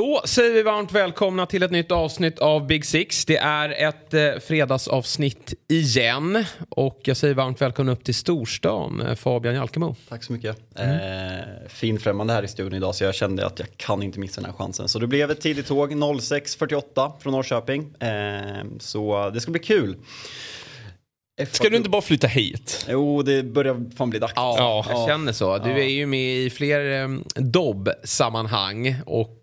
Då säger vi varmt välkomna till ett nytt avsnitt av Big Six. Det är ett eh, fredagsavsnitt igen. Och jag säger varmt välkommen upp till storstan, eh, Fabian Jalkemo. Tack så mycket. Mm. Eh, finfrämmande här i studion idag så jag kände att jag kan inte missa den här chansen. Så det blev ett tidigt tåg 06.48 från Norrköping. Eh, så det ska bli kul. Ska du inte bara flytta hit? Jo, det börjar fan bli dags. Ja, jag känner så. Du är ju med i fler um, dobb-sammanhang och Eh,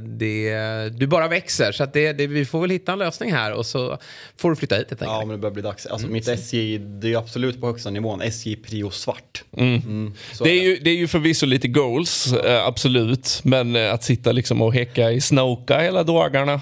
det, du bara växer. Så att det, det, vi får väl hitta en lösning här och så får du flytta hit helt enkelt. Ja, men det börjar bli dags. Alltså, mm. Mitt SJ, det är absolut på högsta nivån. SJ Prio Svart. Mm. Mm, det, är ju, det är ju förvisso lite goals, äh, absolut. Men äh, att sitta liksom och häcka i Snoka hela dagarna.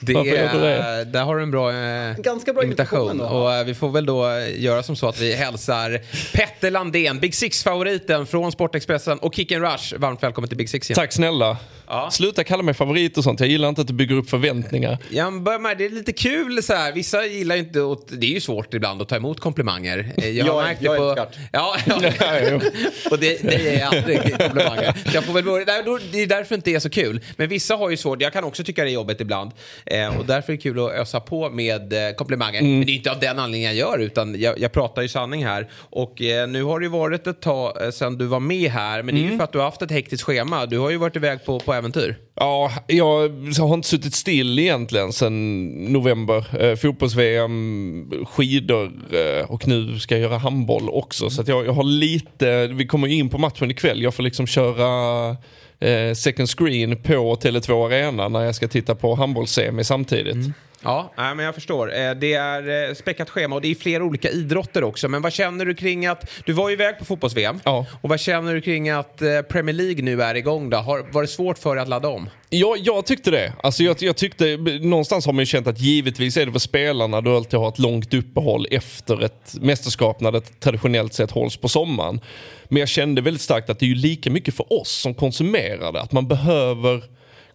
Det, är, där har du en bra, eh, Ganska bra imitation. Och eh, vi får väl då göra som så att vi hälsar Petter Landén, Big Six-favoriten från Sportexpressen och Kick Rush. Varmt välkommen till Big Six igen. Tack snälla. Ja. Sluta kalla mig favorit och sånt. Jag gillar inte att du bygger upp förväntningar. Ja, med, det är lite kul så här. Vissa gillar ju inte, och det är ju svårt ibland att ta emot komplimanger. Eh, jag har jag, märkt jag det på... Ja, ja. och det, det är aldrig komplimanger. Jag får väl börja, det är därför det inte är så kul. Men vissa har ju svårt, jag kan också tycka det är jobbigt ibland. Eh, och därför är det kul att ösa på med eh, komplimanger. Mm. Men det är inte av den anledningen jag gör, utan jag, jag pratar ju sanning här. Och nu har det ju varit ett tag sedan du var med här. Men det är ju mm. för att du har haft ett hektiskt schema. Du har ju varit iväg på, på äventyr. Ja, jag har inte suttit still egentligen sedan november. Eh, Fotbolls-VM, skidor eh, och nu ska jag göra handboll också. Så jag, jag har lite, vi kommer in på matchen ikväll. Jag får liksom köra eh, second screen på Tele2 Arena när jag ska titta på handbollssemi samtidigt. Mm. Ja, men jag förstår. Eh, det är eh, späckat schema och det är flera olika idrotter också. Men vad känner du kring att, du var ju iväg på fotbolls-VM. Ja. Och vad känner du kring att eh, Premier League nu är igång då? Har, var det svårt för dig att ladda om? Ja, jag tyckte det. Alltså jag, jag, tyckte, någonstans har man ju känt att givetvis är det för spelarna du alltid har ett långt uppehåll efter ett mästerskap när det traditionellt sett hålls på sommaren. Men jag kände väldigt starkt att det är ju lika mycket för oss som konsumerade. Att man behöver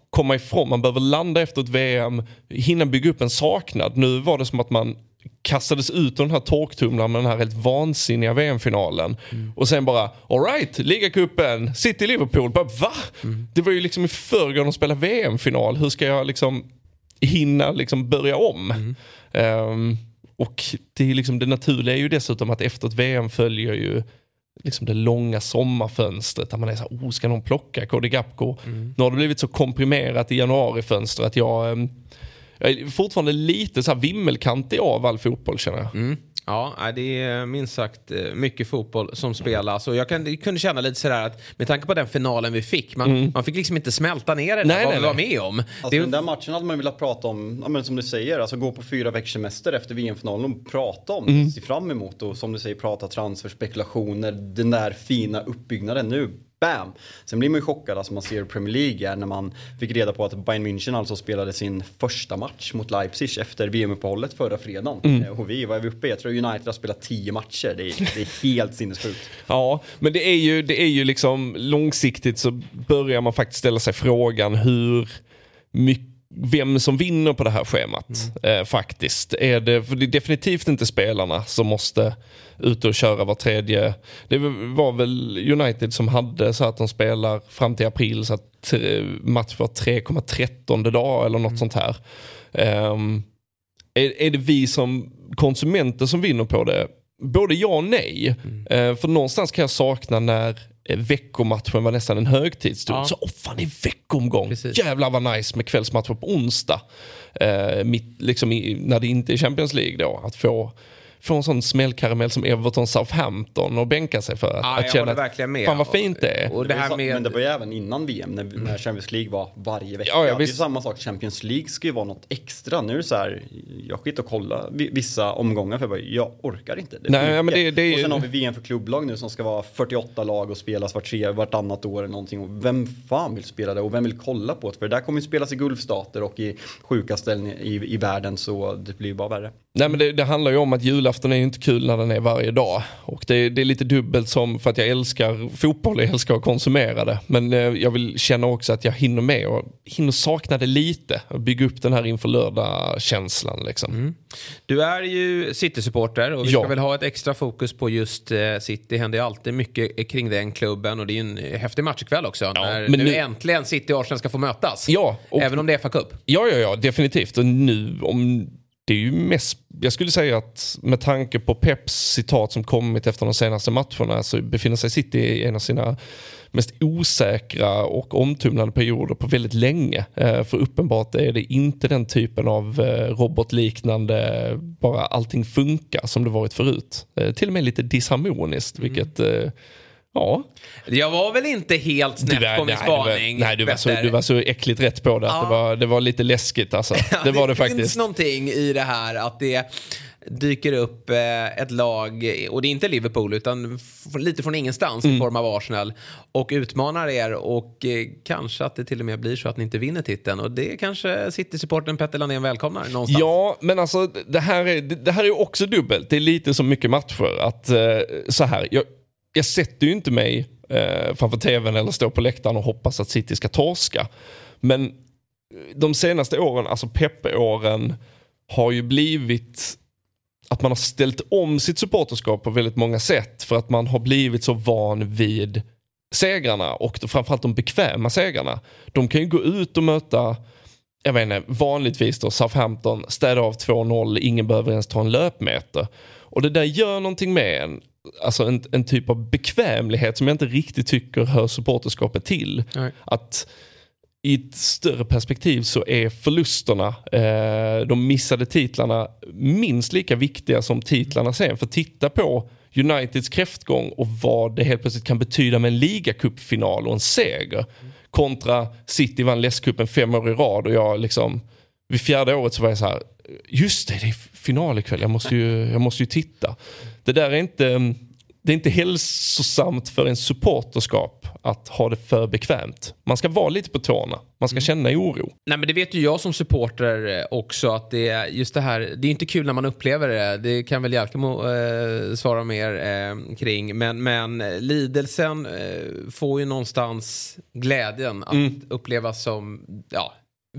komma ifrån, man behöver landa efter ett VM, hinna bygga upp en saknad. Nu var det som att man kastades ut ur den här torktumlaren med den här helt vansinniga VM-finalen. Mm. Och sen bara, alright, ligacupen, City-Liverpool, va? Mm. Det var ju liksom i förrgår de spelade VM-final, hur ska jag liksom hinna liksom börja om? Mm. Um, och det, är liksom, det naturliga är ju dessutom att efter ett VM följer ju liksom det långa sommarfönstret där man är så här, oh, ska någon plocka Cody Gapko? Mm. Nu har det blivit så komprimerat i januarifönstret att jag, ehm, jag är fortfarande lite så här vimmelkantig av all fotboll känner jag. Mm. Ja, det är minst sagt eh, mycket fotboll som spelas. Och jag kan, kunde känna lite sådär att med tanke på den finalen vi fick, man, mm. man fick liksom inte smälta ner det nej, vad vi var med om. Alltså, det... Den där matchen hade man velat prata om, ja, men som du säger, alltså gå på fyra veckors semester efter VM-finalen och prata om mm. det, se fram emot och som du säger prata transferspekulationer, den där fina uppbyggnaden nu bam! Sen blir man ju chockad, alltså man ser Premier League när man fick reda på att Bayern München alltså spelade sin första match mot Leipzig efter VM-uppehållet förra fredagen. Mm. Eh, och vi, vad är vi uppe i? Jag tror United har spelat tio matcher. Det är, det är helt sinnessjukt. ja, men det är, ju, det är ju liksom långsiktigt så börjar man faktiskt ställa sig frågan hur mycket vem som vinner på det här schemat. Mm. Eh, faktiskt. Är det, för det är definitivt inte spelarna som måste ut och köra var tredje. Det var väl United som hade så att de spelar fram till april så att match var 3,13 dag eller något mm. sånt här. Um, är, är det vi som konsumenter som vinner på det? Både ja och nej. Mm. Uh, för någonstans kan jag sakna när Eh, veckomatchen var nästan en högtidsstund. Ja. Så åh fan det är veckomgång. Precis. Jävlar vad nice med kvällsmatcher på onsdag. Eh, mitt, liksom i, när det inte är Champions League då. Att få få en sån smällkaramell som Everton Southampton och bänka sig för att, ja, att känna verkligen med. fan vad fint det är. Och det här med... Men det var ju även innan VM när, när Champions League var varje vecka. Ja, ja, det är samma sak, Champions League ska ju vara något extra. Nu är det så här, jag skiter och kolla vissa omgångar för jag, bara, jag orkar inte. Det Nej, men det, det, och sen har vi VM för klubblag nu som ska vara 48 lag och spelas vart tre, vartannat år eller någonting. Och vem fan vill spela det och vem vill kolla på det? För det där kommer ju spelas i Gulfstater och i sjuka ställen i, i, i världen så det blir ju bara värre. Nej men det, det, handlar ju om att julafton är inte kul när den är varje dag. Och det, det, är lite dubbelt som för att jag älskar fotboll, jag älskar att konsumera det. Men eh, jag vill känna också att jag hinner med och hinner sakna det lite. Och bygga upp den här inför lördag-känslan liksom. Mm. Du är ju City-supporter och vi ja. ska väl ha ett extra fokus på just eh, City. Det händer ju alltid mycket kring den klubben och det är ju en häftig match ikväll också. Ja, när men nu, nu äntligen City och Arsenal ska få mötas. Ja, och, Även om det är FA-cup. Ja, ja, ja, definitivt. Och nu om det är ju mest, jag skulle säga att med tanke på Peps citat som kommit efter de senaste matcherna så befinner sig City i en av sina mest osäkra och omtumlande perioder på väldigt länge. Eh, för uppenbart är det inte den typen av eh, robotliknande, bara allting funkar som det varit förut. Eh, till och med lite disharmoniskt, mm. Ja. Jag var väl inte helt snett var, på min spaning. Nej, du var, så, du var så äckligt rätt på det. Ja. det, var, det var lite läskigt alltså. det var det, det faktiskt. Det finns någonting i det här att det dyker upp eh, ett lag, och det är inte Liverpool utan lite från ingenstans mm. i form av Arsenal och utmanar er och eh, kanske att det till och med blir så att ni inte vinner titeln och det kanske City-supporten Petter Landén välkomnar någonstans. Ja, men alltså det här är, det här är också dubbelt. Det är lite som mycket matcher att eh, så här, jag, jag sätter ju inte mig eh, framför tvn eller står på läktaren och hoppas att City ska torska. Men eh, de senaste åren, alltså Peppe-åren, har ju blivit att man har ställt om sitt supporterskap på väldigt många sätt för att man har blivit så van vid segrarna och framförallt de bekväma segrarna. De kan ju gå ut och möta jag vet inte, vanligtvis då Southampton, städa av 2-0, ingen behöver ens ta en löpmeter. Och det där gör någonting med en alltså en, en typ av bekvämlighet som jag inte riktigt tycker hör supporterskapet till. Nej. Att i ett större perspektiv så är förlusterna, eh, de missade titlarna minst lika viktiga som titlarna sen. För titta på Uniteds kräftgång och vad det helt plötsligt kan betyda med en ligacupfinal och en seger. Kontra City vann läskuppen fem år i rad och jag liksom, vid fjärde året så var jag så här, just det, det är final ikväll, jag måste ju, jag måste ju titta. Det där är inte, det är inte hälsosamt för en supporterskap att ha det för bekvämt. Man ska vara lite på tårna, man ska mm. känna oro. Nej men det vet ju jag som supporter också att det är just det här, det är inte kul när man upplever det. Det kan väl Jalkemo eh, svara mer eh, kring. Men, men lidelsen eh, får ju någonstans glädjen att mm. upplevas som, ja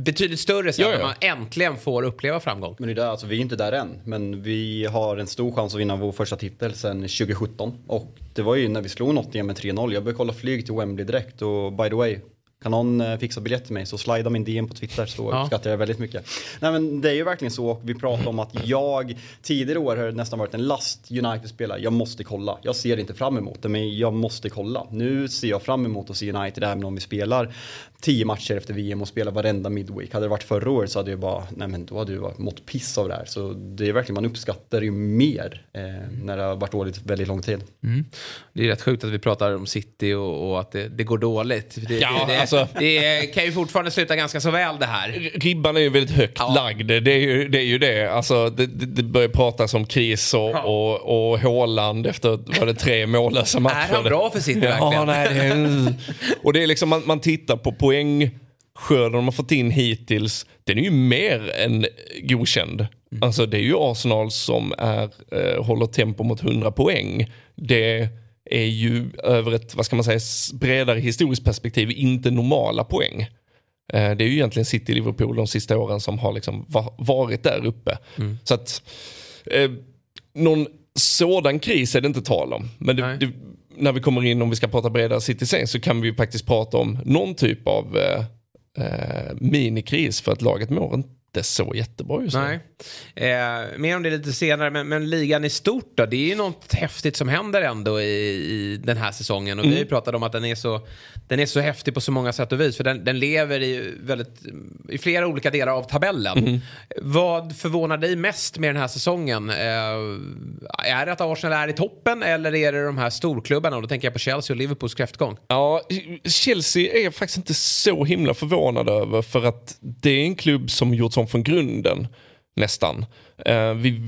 betydligt större sen när man äntligen får uppleva framgång. Men det är alltså, vi är inte där än, men vi har en stor chans att vinna vår första titel sen 2017. Och det var ju när vi slog Nottingham med 3-0. Jag började kolla flyg till Wembley direkt och by the way, kan någon eh, fixa biljett till mig så slida min DM på Twitter så ja. uppskattar jag väldigt mycket. Nej men det är ju verkligen så och vi pratar om att jag tidigare år har nästan varit en last United-spelare. Jag måste kolla. Jag ser inte fram emot det men jag måste kolla. Nu ser jag fram emot att se United även om vi spelar tio matcher efter VM och spelar varenda midweek. Hade det varit förra året så hade jag bara, nej men då hade jag mått piss av det här. Så det är verkligen, man uppskattar ju mer eh, när det har varit dåligt väldigt lång tid. Mm. Det är rätt sjukt att vi pratar om City och, och att det, det, går dåligt. Det, ja, det, alltså, det, kan ju fortfarande sluta ganska så väl det här. Ribban är ju väldigt högt ja. lagd. Det är ju det. Är ju det. Alltså, det, det börjar pratas om kris och, ja. och, och Håland efter var det tre mållösa matcher. Är han bra för City verkligen? Ja, nej, det är, och det är liksom, man, man tittar på, på poängskörden de har fått in hittills, den är ju mer än godkänd. Mm. Alltså det är ju Arsenal som är, eh, håller tempo mot 100 poäng. Det är ju över ett, vad ska man säga, bredare historiskt perspektiv inte normala poäng. Eh, det är ju egentligen City Liverpool de sista åren som har liksom varit där uppe. Mm. Så att eh, någon sådan kris är det inte tal om. Men det, det, när vi kommer in, om vi ska prata bredare City sen, så kan vi ju faktiskt prata om någon typ av eh, eh, minikris för att laget mår inte så jättebra just nu. Nej. Eh, mer om det lite senare, men, men, ligan i stort då? Det är ju något häftigt som händer ändå i, i den här säsongen. Och mm. vi har ju pratat om att den är, så, den är så häftig på så många sätt och vis. För den, den lever i, väldigt, i flera olika delar av tabellen. Mm. Vad förvånar dig mest med den här säsongen? Eh, är det att Arsenal är i toppen eller är det de här storklubbarna? Och då tänker jag på Chelsea och Liverpools kräftgång. Ja, Chelsea är jag faktiskt inte så himla förvånad över. För att det är en klubb som gjorts om från grunden nästan. Eh, vi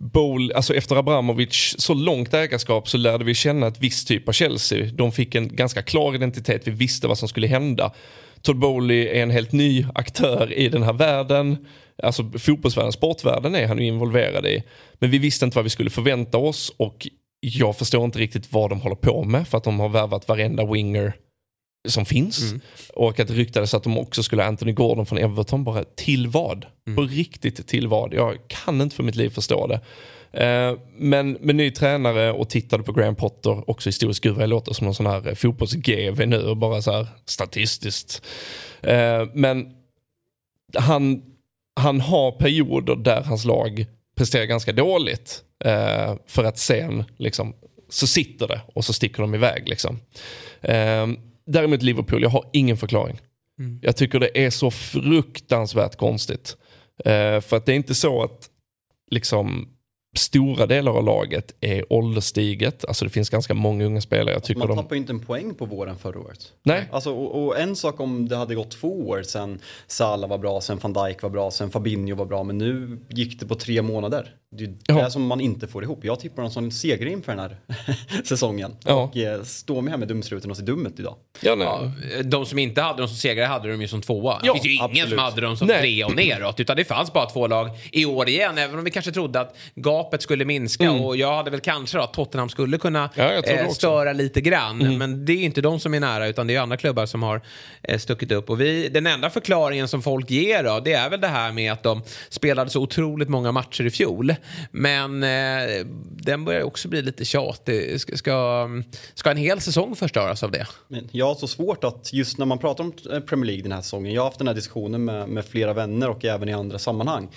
Bowl, alltså efter Abramovic så långt ägarskap så lärde vi känna ett visst typ av Chelsea. De fick en ganska klar identitet, vi visste vad som skulle hända. Todd Bowley är en helt ny aktör i den här världen. alltså fotbollsvärlden, sportvärlden är han ju involverad i. Men vi visste inte vad vi skulle förvänta oss och jag förstår inte riktigt vad de håller på med för att de har värvat varenda winger som finns. Mm. Och att det ryktades att de också skulle ha Anthony Gordon från Everton. Bara till vad? Mm. På riktigt till vad? Jag kan inte för mitt liv förstå det. Eh, men med ny tränare och tittade på Graham Potter, också historisk gud jag låter som någon sån här fotbolls-GV nu bara så här statistiskt. Eh, men han, han har perioder där hans lag presterar ganska dåligt. Eh, för att sen liksom, så sitter det och så sticker de iväg. Liksom. Däremot Liverpool, jag har ingen förklaring. Mm. Jag tycker det är så fruktansvärt konstigt. för att det är inte så att liksom stora delar av laget är ålderstiget. Alltså det finns ganska många unga spelare. Jag tycker Man de... tappar ju inte en poäng på våren förra året. Nej. Alltså, och, och, en sak om det hade gått två år sen Salah var bra, sen van Dijk var bra, sen Fabinho var bra. Men nu gick det på tre månader. Det är ja. det som man inte får ihop. Jag tippar dem som seger inför den här säsongen. Ja. Och eh, står med här med dumstruten och ser dum ut idag. Ja, nej. Ja, de som inte hade dem som segrare hade de ju som tvåa. Ja, det finns ju ingen absolut. som hade dem som nej. tre och neråt. Utan det fanns bara två lag i år igen. Även om vi kanske trodde att gapet skulle minska. Mm. Och jag hade väl kanske då att Tottenham skulle kunna eh, störa lite grann. Mm. Men det är inte de som är nära utan det är andra klubbar som har eh, stuckit upp. Och vi, den enda förklaringen som folk ger då, det är väl det här med att de spelade så otroligt många matcher i fjol. Men eh, den börjar också bli lite tjatig. Ska, ska, ska en hel säsong förstöras av det? Men jag har så svårt att, just när man pratar om eh, Premier League den här säsongen, jag har haft den här diskussionen med, med flera vänner och även i andra sammanhang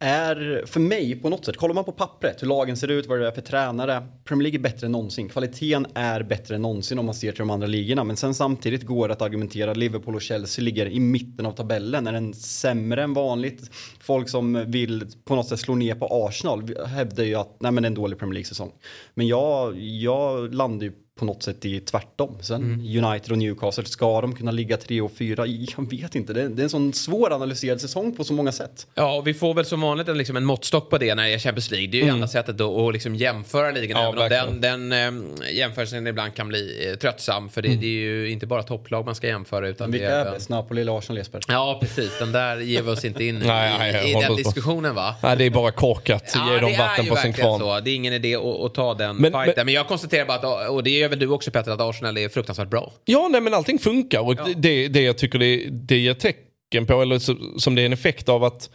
är för mig på något sätt, kollar man på pappret hur lagen ser ut, vad det är för tränare. Premier League är bättre än någonsin. Kvaliteten är bättre än någonsin om man ser till de andra ligorna. Men sen samtidigt går det att argumentera att Liverpool och Chelsea ligger i mitten av tabellen. Är den sämre än vanligt? Folk som vill på något sätt slå ner på Arsenal hävdar ju att nej men det är en dålig Premier League-säsong. Men jag, jag landar ju på något sätt i tvärtom. Sen mm. United och Newcastle, ska de kunna ligga tre och fyra? Jag vet inte, det är, det är en sån svåranalyserad säsong på så många sätt. Ja, och vi får väl som vanligt en, liksom en måttstock på det när det är Champions League. Det är ju mm. enda sättet då att liksom jämföra ligorna. Ja, även om den, den äh, jämförelsen ibland kan bli äh, tröttsam. För det, mm. det, är ju inte bara topplag man ska jämföra. Utan vilka det är bäst? Napoli Arsenal Jesper? Ja, precis. Den där ger vi oss inte in i, nej, nej, i den diskussionen va? Nej, det är bara korkat. Ja, Ge dem vatten på sin kvarn. Så. Det är ingen idé att, att ta den men, fighten. Men, men jag konstaterar bara att, och det gör väl du också Petter, att Arsenal är fruktansvärt bra. Ja, nej men allting funkar och ja. det, det jag tycker det, det ger tecken på, eller som det är en effekt av att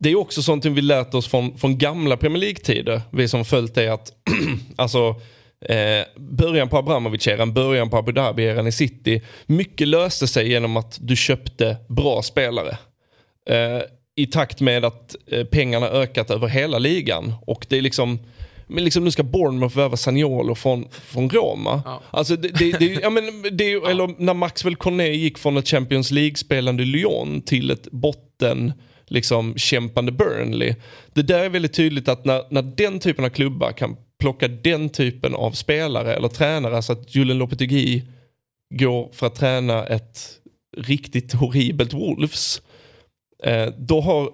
det är också sånt vi lärt oss från, från gamla Premier League-tider, vi som följt det att alltså Eh, början på Abramovic-eran, början på Abu Dhabi-eran i City. Mycket löste sig genom att du köpte bra spelare. Eh, I takt med att eh, pengarna ökat över hela ligan. Och det är liksom men liksom nu ska Bournemouth värva Saniolo från, från Roma. Ja. Alltså det, det, det, ja, men det, ja. Eller när Maxwell Cornet gick från ett Champions League-spelande Lyon till ett botten liksom kämpande Burnley. Det där är väldigt tydligt att när, när den typen av klubbar kan plocka den typen av spelare eller tränare, alltså att Julen Lopetegui går för att träna ett riktigt horribelt Wolves. Eh, då har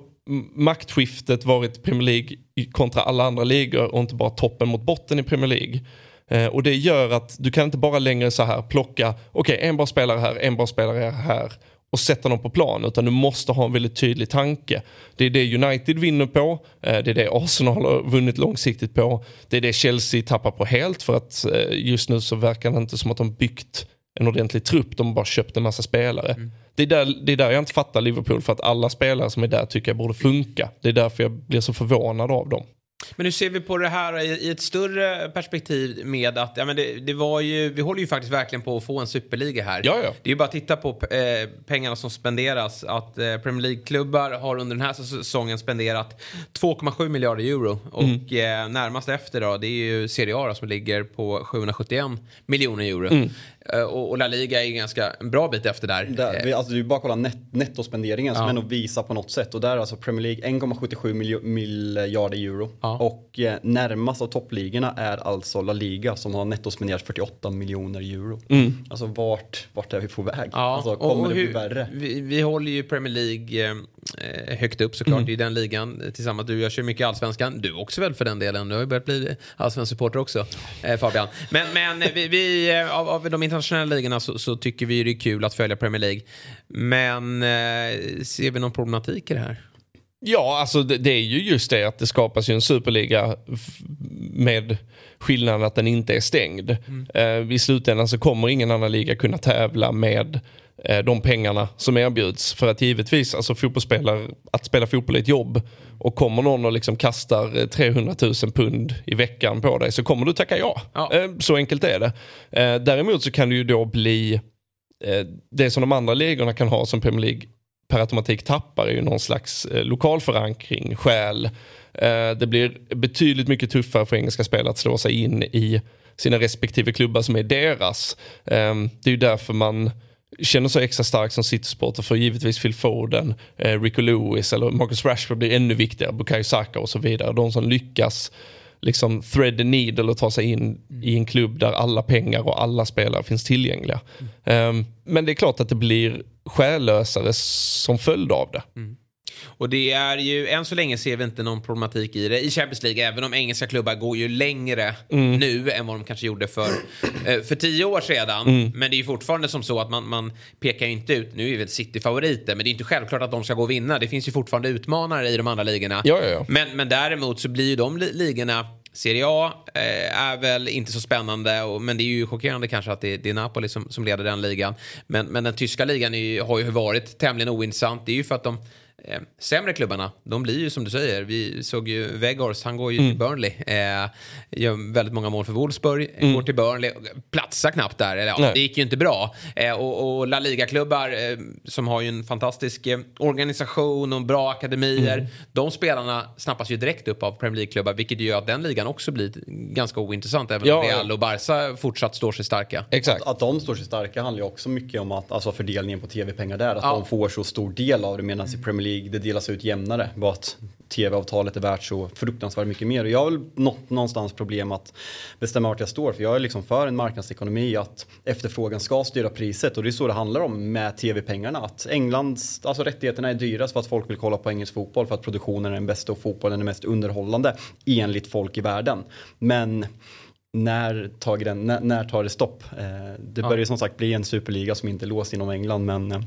maktskiftet varit Premier League kontra alla andra ligor och inte bara toppen mot botten i Premier League. Eh, och det gör att du kan inte bara längre så här plocka, okej okay, en bra spelare här, en bra spelare här och sätta dem på plan utan du måste ha en väldigt tydlig tanke. Det är det United vinner på, eh, det är det Arsenal har vunnit långsiktigt på, det är det Chelsea tappar på helt för att eh, just nu så verkar det inte som att de byggt en ordentlig trupp, de har bara köpt en massa spelare. Mm. Det, är där, det är där jag inte fattar Liverpool för att alla spelare som är där tycker jag borde funka. Det är därför jag blir så förvånad av dem. Men hur ser vi på det här i, ett större perspektiv med att ja, men det, det, var ju, vi håller ju faktiskt verkligen på att få en superliga här. Ja, ja. Det är ju bara att titta på eh, pengarna som spenderas. Att eh, Premier League-klubbar har under den här säsongen spenderat 2,7 miljarder euro. Och mm. eh, närmast efter då, det är ju Serie A som ligger på 771 miljoner euro. Mm. Eh, och, La Liga är ganska en bra bit efter där. där vi, alltså, du bara kolla net, nettospenderingen ja. som ändå visar på något sätt. Och där är alltså Premier League 1,77 miljarder euro. Ja. Och eh, närmast av toppligorna är alltså La Liga som har nettospenderat 48 miljoner euro. Mm. Alltså vart, vart är vi på väg? Ja. Alltså, kommer och det bli värre? Vi, vi håller ju Premier League eh, eh, högt upp såklart mm. i den ligan tillsammans. Du, jag kör mycket allsvenskan. Du också väl för den delen. Du har ju börjat bli allsvensk supporter också eh, Fabian. Men, men vi, vi eh, av, av, de internationella ligorna så, så, tycker vi det är kul att följa Premier League. Men eh, ser vi någon problematik i det här? Ja, alltså det, det, är ju just det att det skapas ju en superliga med skillnaden att den inte är stängd. Mm. Eh, I slutändan så kommer ingen annan liga kunna tävla med de pengarna som erbjuds. För att givetvis, alltså fotbollsspelare, att spela fotboll är ett jobb. Och kommer någon och liksom kastar 300 000 pund i veckan på dig så kommer du tacka ja. ja. Eh, så enkelt är det. Eh, däremot så kan det ju då bli eh, det som de andra ligorna kan ha som Premier League per automatik tappar är ju någon slags eh, lokal förankring, själ. Eh, det blir betydligt mycket tuffare för engelska spelare att slå sig in i sina respektive klubbar som är deras. Eh, det är ju därför man känner sig extra stark som City-supporter för givetvis Phil Foden, eh, Rico Lewis eller Marcus Rashford blir ännu viktigare, Bukayo Saka och så vidare. De som lyckas liksom thread the needle och ta sig in mm. i en klubb där alla pengar och alla spelare finns tillgängliga. Mm. Um, men det är klart att det blir själlösare som följd av det. Mm. Och det är ju, än så länge ser vi inte någon problematik i det i Champions League. Även om engelska klubbar går ju längre mm. nu än vad de kanske gjorde för, eh, för tio år sedan. Mm. Men det är ju fortfarande som så att man, man pekar ju inte ut, nu är väl City favoriter, men det är inte självklart att de ska gå och vinna. Det finns ju fortfarande utmanare i de andra ligorna. Ja, ja, ja. Men, men däremot så blir ju de ligorna Serie A eh, är väl inte så spännande, och, men det är ju chockerande kanske att det, det är Napoli som, som leder den ligan. Men, men den tyska ligan är, har ju varit tämligen ointressant. Det är ju för att de eh, sämre klubbarna, de blir ju som du säger. Vi såg ju Weghorst, han går ju mm. till Burnley. Eh, gör väldigt många mål för Wolfsburg, mm. går till Burnley, platsar knappt där. Eller, ja, det gick ju inte bra. Eh, och, och La Liga-klubbar eh, som har ju en fantastisk eh, organisation och bra akademier. Mm. De spelarna snappas ju direkt upp av Premier League-klubbar, vilket gör att den ligan också blir ganska ointressant. Även ja, om Real och Barca fortsatt står sig starka. Exakt. Att, att de står sig starka handlar ju också mycket om att, alltså fördelningen på tv-pengar där. Att ja. de får så stor del av det medan i Premier League League, det delas ut jämnare. Bara att tv-avtalet är värt så fruktansvärt mycket mer. Och jag har väl nått någonstans problem att bestämma vart jag står. För jag är liksom för en marknadsekonomi, att efterfrågan ska styra priset. Och det är så det handlar om med tv-pengarna. Att Englands, alltså rättigheterna är dyrast för att folk vill kolla på engelsk fotboll. För att produktionen är den bästa och fotbollen är mest underhållande enligt folk i världen. Men när tar, den, när, när tar det stopp? Eh, det börjar ja. som sagt bli en superliga som inte är låst inom England men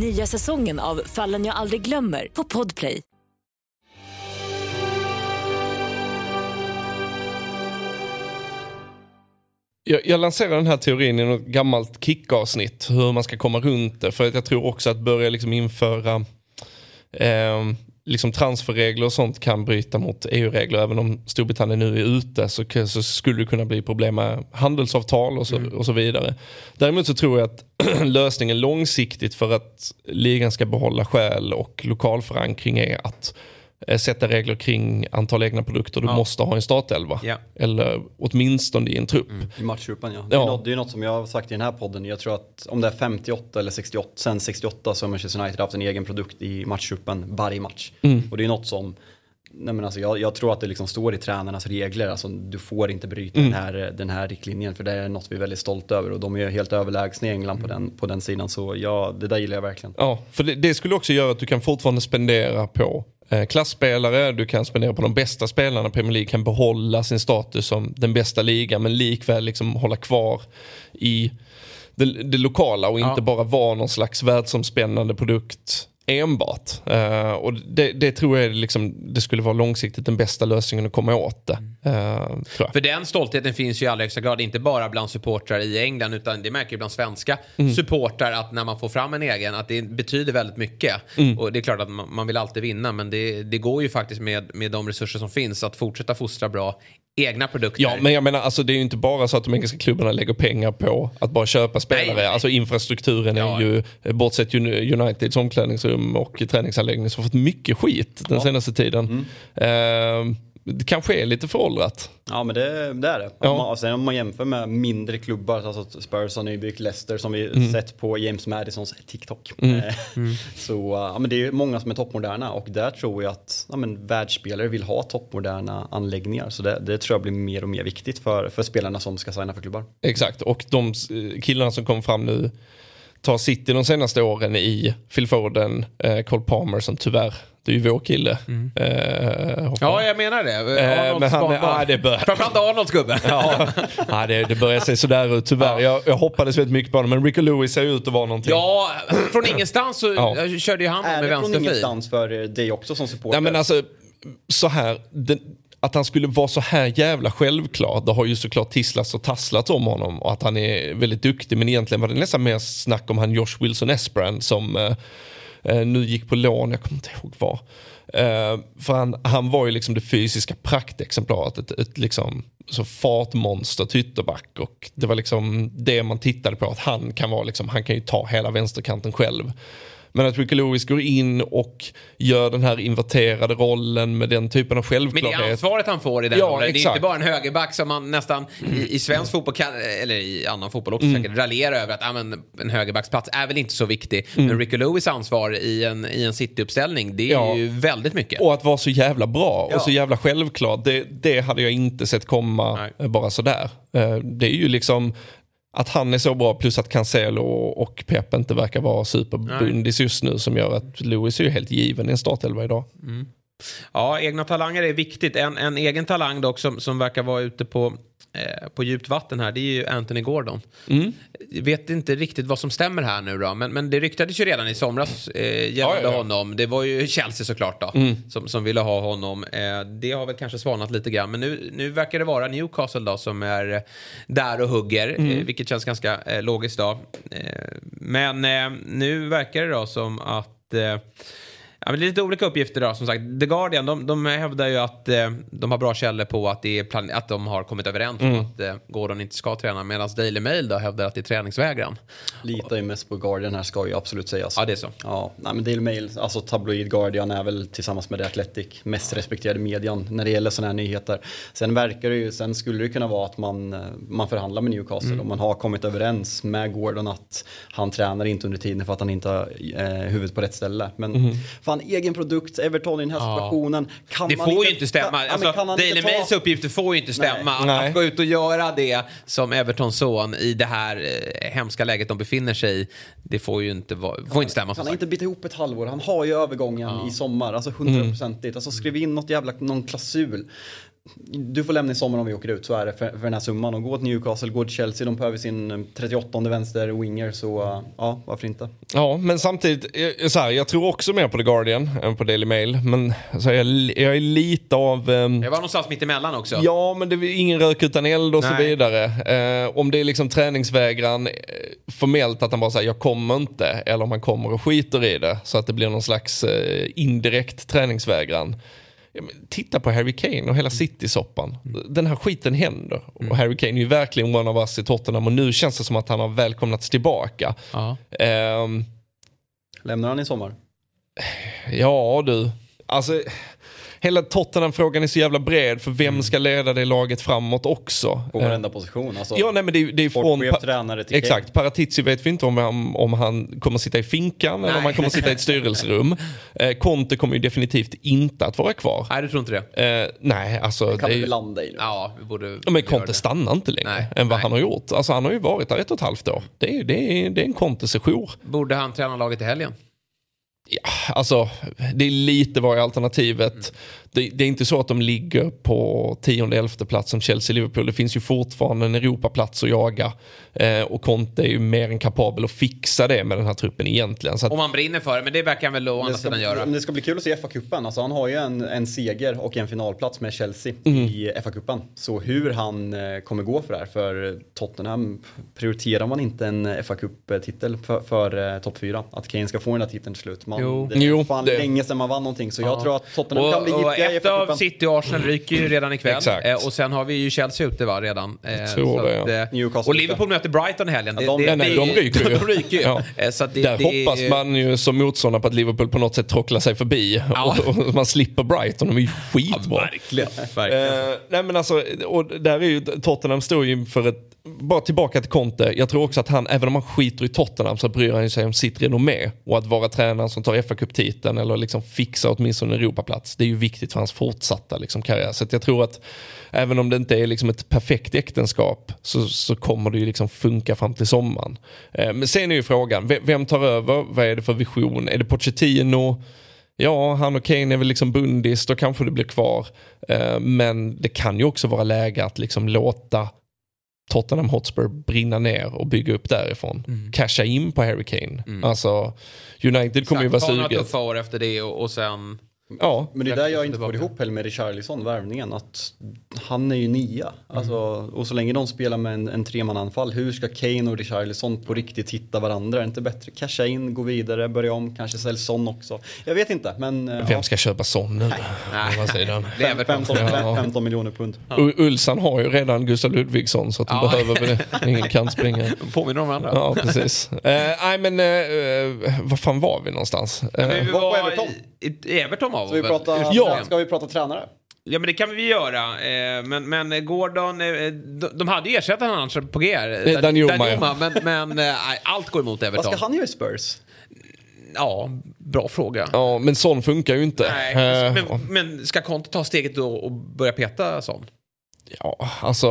Nya säsongen av Fallen jag aldrig glömmer på Podplay. Jag, jag lanserar den här teorin i något gammalt kickavsnitt, hur man ska komma runt det. För att jag tror också att börja liksom införa eh, liksom transferregler och sånt kan bryta mot EU-regler. Även om Storbritannien nu är ute så, så skulle det kunna bli problem med handelsavtal och så, mm. och så vidare. Däremot så tror jag att lösningen långsiktigt för att ligan ska behålla själ och lokalförankring är att sätta regler kring antal egna produkter. Du ja. måste ha en startelva. Ja. Eller åtminstone i en trupp. Mm. I matchtruppen ja. Det är, ja. Något, det är något som jag har sagt i den här podden. Jag tror att om det är 58 eller 68, sen 68 så har Manchester United haft en egen produkt i matchtruppen varje match. Mm. Och det är något som Nej, men alltså jag, jag, tror att det liksom står i tränarnas regler, alltså, du får inte bryta mm. den, här, den här riktlinjen för det är något vi är väldigt stolta över och de är helt överlägsna i England på, den, på den sidan så ja, det där gillar jag verkligen. Ja, för det, det skulle också göra att du kan fortfarande spendera på Eh, klassspelare, du kan spendera på de bästa spelarna. Premier League kan behålla sin status som den bästa ligan men likväl liksom hålla kvar i det, det lokala och inte ja. bara vara någon slags världsomspännande produkt enbart. Uh, och det, det, tror jag liksom, det skulle vara långsiktigt den bästa lösningen att komma åt det. Uh, För den stoltheten finns ju i allra högsta grad, inte bara bland supportrar i England utan det märker vi bland svenska mm. supportrar att när man får fram en egen, att det betyder väldigt mycket. Mm. Och det är klart att man, man vill alltid vinna men det, det, går ju faktiskt med, med de resurser som finns att fortsätta fostra bra egna produkter. Ja, men jag menar alltså det är ju inte bara så att de engelska klubbarna lägger pengar på att bara köpa spelare. Nej. Alltså infrastrukturen ja. är ju, bortsett Uniteds omklädningsrum och träningsanläggning, som har fått mycket skit den ja. senaste tiden. Mm. Uh, det kanske är lite föråldrat. Ja men det, det är det. Ja. Om, man, sen om man jämför med mindre klubbar, alltså Spurs har nybyggt Leicester som vi Mm. sett på James Madisons TikTok. Eh, Så ja, men det är många som är toppmoderna och där tror jag att ja, men, världsspelare vill ha toppmoderna anläggningar. Så det, det tror jag blir mer och mer viktigt för, för spelarna som ska signa för klubbar. Exakt, och de eh, killarna som kom fram nu tar City de senaste åren i Phil Foden, eh, Cole Palmer som tyvärr, det är ju vår kille. Eh, hoppar. Ja, jag menar det. Eh, men han- ja, det bör- Framförallt Arnolds gubbe. Ja, ja det, det börjar se sådär ut tyvärr. Jag, jag hoppades väldigt mycket på honom men Rico Lewis ser ut att vara någonting. Ja, från ingenstans så Ja. körde ju han Är med det från vänsterfil. ingenstans för dig också som supporter? Nej men alltså, så här. Den, att han skulle vara så här jävla självklar, det har ju såklart tisslats och tasslats om honom och att han är väldigt duktig. Men egentligen var det nästan mer snack om han Josh Wilson Esperan som eh, eh, Eh, nu gick på lån, jag kommer inte ihåg var. Eh, för han, han var ju liksom det fysiska praktexemplaret, ett, ett liksom så fartmonster till ytterback och det var liksom det man tittade på att han kan vara liksom, han kan ju ta hela vänsterkanten själv. Men att Ricky Lewis går in och gör den här inverterade rollen med den typen av Men det självklarhet. är ansvaret han får i den Ja, rollen. Det är exakt. inte bara en högerback som man nästan i, i svensk fotboll, kan, eller i annan fotboll också Mm. säkert, raljerar över att ah, men, en högerbacksplats är väl inte så viktig. Mm. Men Ricky Lewis ansvar i en, i en City-uppställning, det är Ja. ju väldigt mycket. Och att vara så jävla bra Ja. och så jävla självklar, det, det hade jag inte sett komma Nej. bara sådär. Eh, Det är ju liksom att han är så bra plus att Cancelo och Pep inte verkar vara superbundis just nu som gör att Lewis är ju helt given i en startelva idag. Ja, egna talanger är viktigt. En, en egen talang dock som, som verkar vara ute på, eh, på djupt vatten här, det är ju Anthony Gordon. Mm. Vet inte riktigt vad som stämmer här nu då, men, men det ryktades ju redan i somras eh, gällande Ja, ja, ja. honom. Det var ju Chelsea såklart då, som, som ville ha honom. Eh, det har väl kanske svalnat lite grann, men nu, nu verkar det vara Newcastle då som är där och hugger, eh, vilket känns ganska eh, logiskt då. Eh, men eh, nu verkar det då som att eh, Ja, men det är lite olika uppgifter då, som sagt. The Guardian, de, de hävdar ju att eh, de har bra källor på att, det är plan- att de har kommit överens om att eh, Gordon inte ska träna. Medan Daily Mail då hävdar att det är träningsvägran. Litar ju mest på Guardian här ska ju absolut sägas. Ja, det är så. Ja, nej, men Daily Mail, alltså tabloid Guardian är väl tillsammans med The Athletic mest respekterade median när det gäller sådana här nyheter. Sen verkar det ju, sen skulle det kunna vara att man, eh, man förhandlar med Newcastle Mm. och man har kommit överens med Gordon att han tränar inte under tiden för att han inte har eh, huvudet på rätt ställe. Men fan, egen produkt, Everton i den här Mm. Ja. situationen. Kan Det man får ju inte stämma. Kan, alltså, kan Daily inte ta- Mails uppgifter får ju inte stämma. Att, Nej. att gå ut och göra det som Evertons son i det här eh, hemska läget de befinner sig i. Det får ju inte, vara, får inte stämma. Han har inte bita ihop ett halvår. Han har ju övergången i sommar. Alltså hundraprocentigt. Alltså skriv in något jävla, någon klausul. Du får lämna i sommar om vi åker ut, så är det för, för den här summan. Och gå till Newcastle, gå till Chelsea, de behöver sin eh, 38 vänster winger. Så eh, ja, varför inte? Ja, men samtidigt, eh, så här, jag tror också mer på The Guardian än på Daily Mail. Men så jag, jag är lite av... ehm, Jag var någonstans mitt emellan också. Ja, men det är ingen rök utan eld och så Nej. vidare. Eh, om det är liksom träningsvägran, eh, formellt att han bara säger jag kommer inte, eller om han kommer och skiter i det, så att det blir någon slags eh, indirekt träningsvägran. Titta på Harry Kane och hela City-soppan. Den här skiten händer. Och Harry Kane är ju verkligen one of us i Tottenham och nu känns det som att han har välkomnats tillbaka. Ehm, Lämnar han i sommar? Ja du, alltså hela Tottenham-frågan är så jävla bred för vem ska leda det laget framåt också? På Eh, varenda position. Alltså, Ja, nej men det, det är från... Tränare till Exakt, Paratici vet vi inte om han, om han kommer sitta i finkan eller om han kommer sitta i ett styrelserum. Eh, Conte kommer ju definitivt inte att vara kvar. Nej, du tror inte det? Eh, nej, alltså... Kane. Kan det vi landa i nu? Ja, vi borde... Men Conte det. stannar inte längre Nej, än vad nej. han har gjort. Alltså han har ju varit där ett och ett halvt år. Det är, det är, det är en Conte-sejour. Borde han träna laget i helgen? Ja, Alltså, det är lite vad är alternativet. Det, det är inte så att de ligger på tionde, elfte plats som Chelsea-Liverpool. Det finns ju fortfarande en Europaplats att jaga. Eh, och Conte är ju mer än kapabel att fixa det med den här truppen egentligen. Så att, Om han brinner för det, men det verkar han väl å andra sidan göra. men det ska bli kul att se FA-cupen. Alltså, han har ju en, en seger och en finalplats med Chelsea Mm. i FA-cupen. Så hur han eh, kommer gå för det här. För Tottenham prioriterar man inte en FA-cup-titel för, för eh, topp 4. Att Kane ska få den där titeln till slut. Man, Jo. Det är Jo, fan det- länge sedan man vann någonting. Så jag Ja. tror att Tottenham Och, kan bli giftiga ett av. City och Arsenal ryker ju redan ikväll. Exakt. Eh, och sen har vi ju Chelsea ute va, redan. Eh, tror så det, att, ja. eh, Newcastle och Liverpool möter Brighton i helgen. Ja, de- Nej, nej, de ryker ju. De ryker ju. Ja. Eh, Så att det, Där det, hoppas man ju som motståndare på att Liverpool på något sätt trocklar sig förbi. Ja. Och, och man slipper Brighton, de är ju skitbra. Verkligen. verkligen. Eh, nej men alltså, och där är ju Tottenham står ju inför ett, bara tillbaka till Conte, jag tror också att han, även om han skiter i Tottenham så bryr han sig om sitt renommé. Och att vara tränaren som tar fa Cup-titeln eller liksom fixar åtminstone en Europaplats, det är ju viktigt för hans fortsatta liksom, karriär. Så att jag tror att även om det inte är liksom ett perfekt äktenskap så, så kommer det ju liksom funka fram till sommaren. Eh, men sen är ju frågan, vem, vem tar över? Vad är det för vision? Är det Pochettino? Ja, han och Kane är väl liksom bundis, då kanske det blir kvar. Eh, men det kan ju också vara läge att liksom låta Tottenham Hotspur brinna ner och bygga upp därifrån. Casha in på Harry Kane. Alltså, United kommer ju vara suget. tuffa år efter det och, och sen... Ja, Men det är där jag inte får ihop heller med Richarlison, värvningen. Att han är ju nia. Alltså, och så länge de spelar med en, en tremananfall, hur ska Kane och Richarlison på riktigt hitta varandra? Är det inte bättre? Casha in, gå vidare, börja om, kanske sälj Son också. Jag vet inte, men... vem ska köpa sån nu? Vad säger den? Det är Everton. 15, Ja. 15 miljoner pund. U- Ulsan har ju redan Gustav Ludvigsson så att de Ja. behöver väl ingen kantspringare. Påminner om varandra. Ja, precis. Eh, Nej men, eh, eh, vad fan var vi någonstans? Men vi Var på var Everton. Everton var Ska vi prata, Ja. ska vi prata tränare? Ja men det kan vi göra. Eh, Men, men Gordon, eh, de, de hade ju ersättaren annars på G. Eh, Danjuma, ja. Men, men nej, allt går emot Vad Everton. ska han göra i Spurs? Ja, bra fråga. Ja, men sån funkar ju inte. Nej, men, men ska Conte ta steget då och börja peta sån? Ja, alltså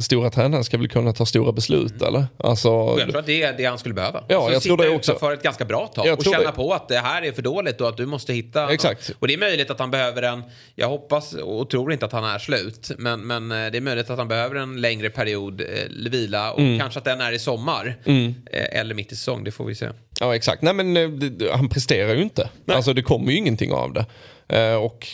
stora tränaren ska väl kunna ta stora beslut eller? Alltså, jag tror att det är det han skulle behöva. Ja, Så jag tror det också. för ett ganska bra tag Jag och känna det. på att det här är för dåligt och att du måste hitta... Exakt. Och det är möjligt att han behöver en, jag hoppas och tror inte att han är slut, men, men eh, det är möjligt att han behöver en längre period eh, vila och Mm. kanske att den är i sommar. Eh, eller mitt i säsong, det får vi se. Ja exakt, nej men eh, han presterar ju inte. Alltså det kommer ju ingenting av det. Eh, och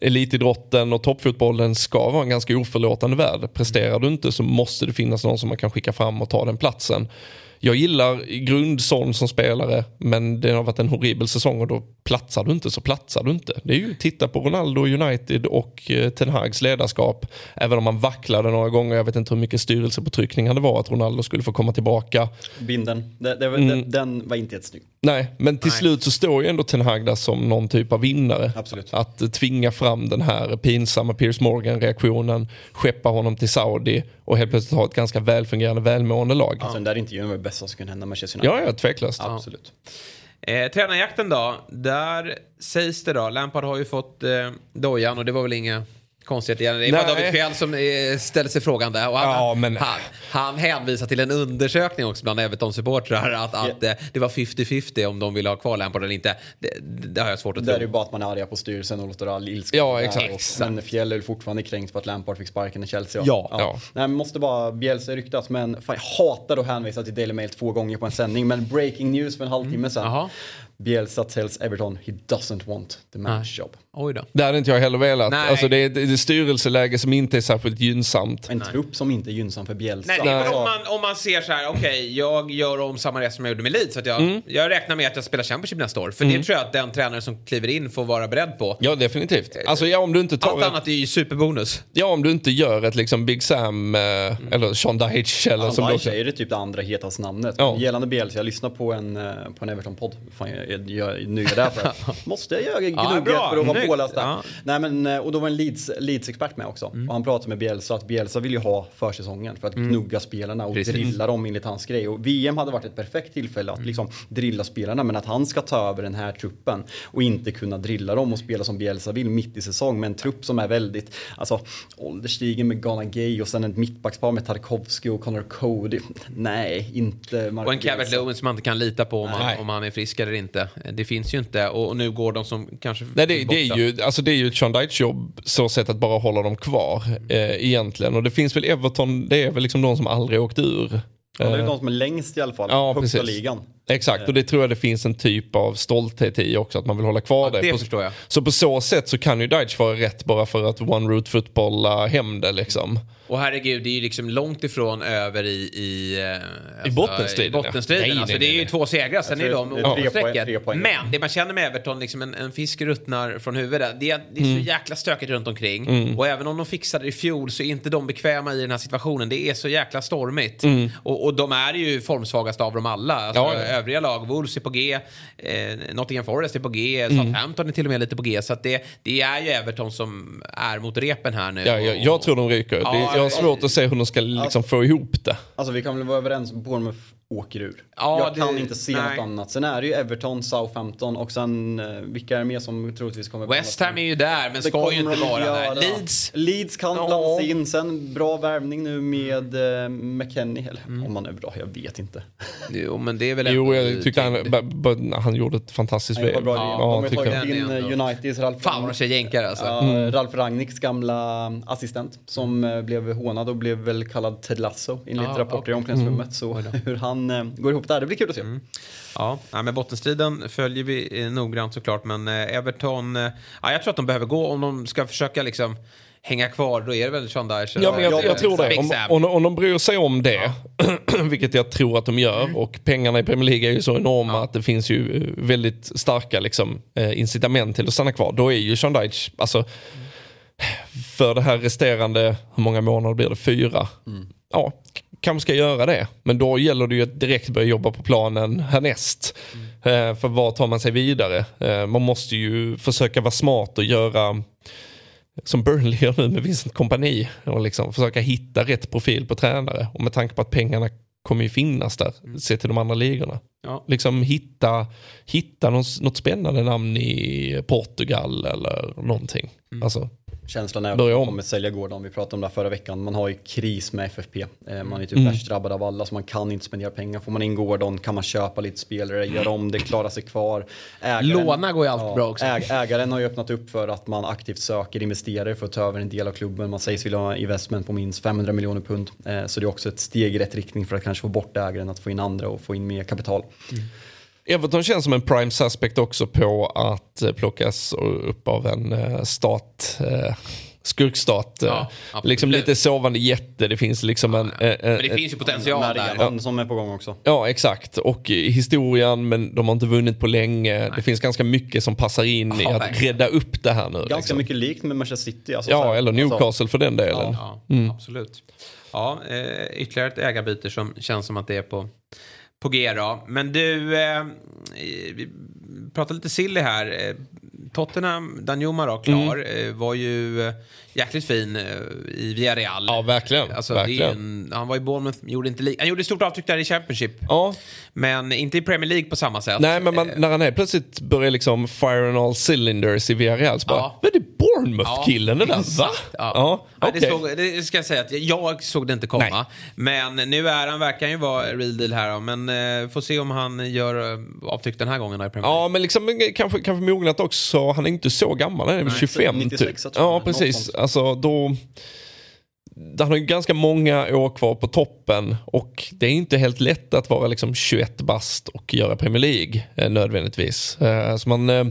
elitidrotten och toppfotbollen ska vara en ganska oförlåtande värld. Presterar du inte så måste det finnas någon som man kan skicka fram och ta den platsen. Jag gillar grund Son som spelare men det har varit en horribel säsong och då platsar du inte så platsar du inte. Det är ju titta på Ronaldo United och eh, Ten Hags ledarskap. Även om man vacklade några gånger, jag vet inte hur mycket styrelsepåtryckning det var att Ronaldo skulle få komma tillbaka. Binden. Det, det, Mm. den, den var inte jättesnygg. Nej, men till Nej. slut så står ju ändå Ten Hag där som någon typ av vinnare. Absolut. Att eh, tvinga fram den här pinsamma Piers Morgan-reaktionen, skeppa honom till Saudi och helt plötsligt ha ett ganska välfungerande, välmående lag. Alltså den där intervjun var det bästa som kunde hända Manchester United. Ja, ja, tveklöst. Absolut. Eh, tränarjakten då, där sägs det då, Lampard har ju fått eh, dojan och det var väl inga konstigheter igen. Det var Nej. David Fjell som eh, ställde sig frågan där. Och han, Ja, men- han, han hänvisar till en undersökning också bland Everton-supportrar att, att eh, det var 50-50 om de ville ha kvar Lampard eller inte. Det, det har jag svårt att Det tro. är ju bara att man är arga på styrelsen och låter all ilska Ja, exakt. Och, men Fjäll är fortfarande kränkt på att Lampard fick sparken i Chelsea. Ja. Ja. Nej, men måste bara, Bielsa ryktas men fan, jag hatar att hänvisa till Daily Mail två gånger på en sändning. Men breaking news för en halvtimme sedan. Mm. Bielsa tells Everton he doesn't want the man's job. Oj då. Det hade inte jag heller velat. Nej. Alltså det är ett styrelseläge som inte är särskilt gynnsamt. En trupp som inte är gynnsam för Bielsa. Nej, det är väl om man, om man ser så här, okej, jag gör om samma resa som jag gjorde med Leeds. Så att jag, Mm. jag räknar med att jag spelar Championship nästa år. För det tror jag att den tränare som kliver in får vara beredd på. Ja, definitivt. Alltså ja, om du inte tar Allt ett, annat är ju superbonus. ja, om du inte gör ett liksom Big Sam eh, eller Sean Dyche eller som du också... Dyche är det typ det andra hetaste namnet. Ja. Gällande Bielsa, jag lyssnade på en, eh, på en Everton-podd. Jag, nu är där för. Måste jag göra gnugget bra. för att vara Snyggt. påläst där. Ja. Nej, men, eh, och då var en Leeds, Leeds-expert med också. Mm. Och han pratade med Bielsa att Bielsa vill ju ha försäsongen för att gnugga spelarna och Precis. drilla dem enligt hans grej. Och VM hade varit ett perfekt tillfälle att Mm. liksom drilla spelarna men att han ska ta över den här truppen och inte kunna drilla dem och spela som Bielsa vill mitt i säsong med en trupp som är väldigt, alltså ålderstigen med Ghana Gay och sen ett mittbackspar med Tarkovsky och Connor Cody. Nej, inte Mark Och en Calvert. Lewin som man inte kan lita på om Nej. han, om han är frisk eller inte. Det finns ju inte. Och, nu går de som kanske Nej, det, borta. det, är ju, alltså det är ju ett Sean Dyche jobb så sätt att bara hålla dem kvar eh, egentligen. Och det finns väl Everton, det är väl liksom de som aldrig åkt ur. Ja, det är Eh, de som är längst i alla fall. Ja, högsta precis. ligan. Exakt, och det tror jag det finns en typ av stolthet i också, att man vill hålla kvar Ja, det. det På-. Så på så sätt så kan ju Deitch vara rätt bara för att One Root Football hem det liksom. Och herregud, det är ju liksom långt ifrån över i, i, eh, alltså, bottenstriden, i bottenstriden. ja. Nej, alltså, nej, det är ju nej. två segrar, sen Jag är de strecket. poäng. Men det man känner med Everton, liksom en, en fisk ruttnar från huvudet. Det är, det är Mm. så jäkla stökigt runt omkring. Och även om de fixade det i fjol så är inte de bekväma i den här situationen. Det är så jäkla stormigt. Och, och de är ju formsvagast av dem alla. Alltså, Mm. Ja. Övriga lag, Wolves är på G, eh, Nottingham Forest är på G, Mm. Southampton är till och med lite på G. Så att det, det är ju Everton som är mot repen här nu. Ja, jag, Och- jag tror de ryker. Ja, det, jag har svårt att se hur de ska liksom få ihop det. Alltså vi kan väl vara överens, Bournemouth åker ur. Ja, jag det- kan inte se nej. något annat. Sen är det ju Everton, Southampton och sen eh, vilka är det mer som troligtvis kommer West Ham är ju där, men Det ska ju inte vara där. Leeds. Leeds kan Ja. blandas in. Sen bra värvning nu med eh, McKennie. Eller Mm. om han är bra, jag vet inte. Jo, men det är väl Jo, jag tyckte han, b- han gjorde ett fantastiskt VM. bra. Ja, de har tagit in eh, Uniteds Ralf, Fan vad de kör jänkare alltså. Ja, Mm. Ralf Rangnicks gamla assistent som eh, blev hånad och blev väl kallad Ted Lasso enligt Ja, rapporter i omklädningsrummet. Så hur han eh, går ihop där, det blir kul att se. Ja, ja, men bottenstriden följer vi eh, noggrant såklart. Men eh, Everton, eh, ja, jag tror att de behöver gå om de ska försöka liksom hänga kvar. Då är det väl Sean Dyche. Ja, men jag, jag tror det. Om, om, om de bryr sig om det, vilket jag tror att de gör, och pengarna i Premier League är ju så enorma att det finns ju väldigt starka liksom, incitament till att stanna kvar. Då är ju Sean Dyche, alltså, för det här resterande, hur många månader blir det? Fyra? Ja, k- kanske ska göra det. Men då gäller det ju att direkt börja jobba på planen härnäst. Eh, för vad tar man sig vidare? Eh, man måste ju försöka vara smart och göra som Burnley gör nu med Vincent Kompani och liksom försöka hitta rätt profil på tränare. Och med tanke på att pengarna kommer ju finnas där, se till de andra ligorna. Ja. Liksom hitta, hitta något, något spännande namn i Portugal eller någonting. Alltså, Känslan är att om. kommer sälja Gordon. Vi pratade om det här förra veckan. Man har ju kris med FFP. Eh, Man är typ Mm. värst drabbad av alla så man kan inte spendera pengar. Får man in Gordon kan man köpa lite spelare, göra om det, klara sig kvar. Ägaren, Låna går ju alltid bra också. Äg, ägaren har ju öppnat upp för att man aktivt söker investerare för att ta över en del av klubben. Man sägs vilja ha investment på minst 500 miljoner pund. Eh, Så det är också ett steg i rätt riktning för att kanske få bort ägaren, att få in andra och få in mer kapital. Everton känns som en prime suspect också på att eh, plockas upp av en eh, stat. Eh, skurkstat. Ja, liksom lite sovande jätte. Det finns liksom en... eh, eh, Men det finns ju potential där. Marian som är på gång också. Ja exakt och historien men de har inte vunnit på länge. Det finns ganska mycket som passar in i Ja, att verkligen. rädda upp det här nu. Ganska liksom. mycket likt med Manchester City. Alltså så Ja eller Newcastle Alltså, för den delen. Ja, Mm. absolut. Ja, ytterligare ett ägarbyte som känns som att det är på, på G då. Men du, eh, vi pratar lite silly här. Eh, Tottenham, Danjuma då, klar, Mm. eh, var ju eh, jäkligt fin eh, i Villarreal. Ja, verkligen, Alltså, är verkligen. en, han var i Bournemouth, gjorde inte li- han gjorde stort avtryck där i Championship. Ja, Men inte i Premier League på samma sätt. nej men man, Eh, när han är plötsligt börjar liksom fire on all cylinders i Villarreal så bara, Ja. vad är det Bournemouth-killen det där? Va? Ja. Ja, Ja, okej. det, såg, det ska jag säga att jag såg det inte komma. Men nu är han, verkar han ju vara real deal här. Men eh, får se om han gör eh, avtryck den här gången i Premier League. Ja men liksom kanske, kanske mognat också, han är inte så gammal, han är väl 25 96 typ. Ja precis. Alltså då han har ju ganska många år kvar på toppen och det är inte helt lätt att vara liksom 21 bast och göra Premier League eh, nödvändigtvis. Eh, så man, eh,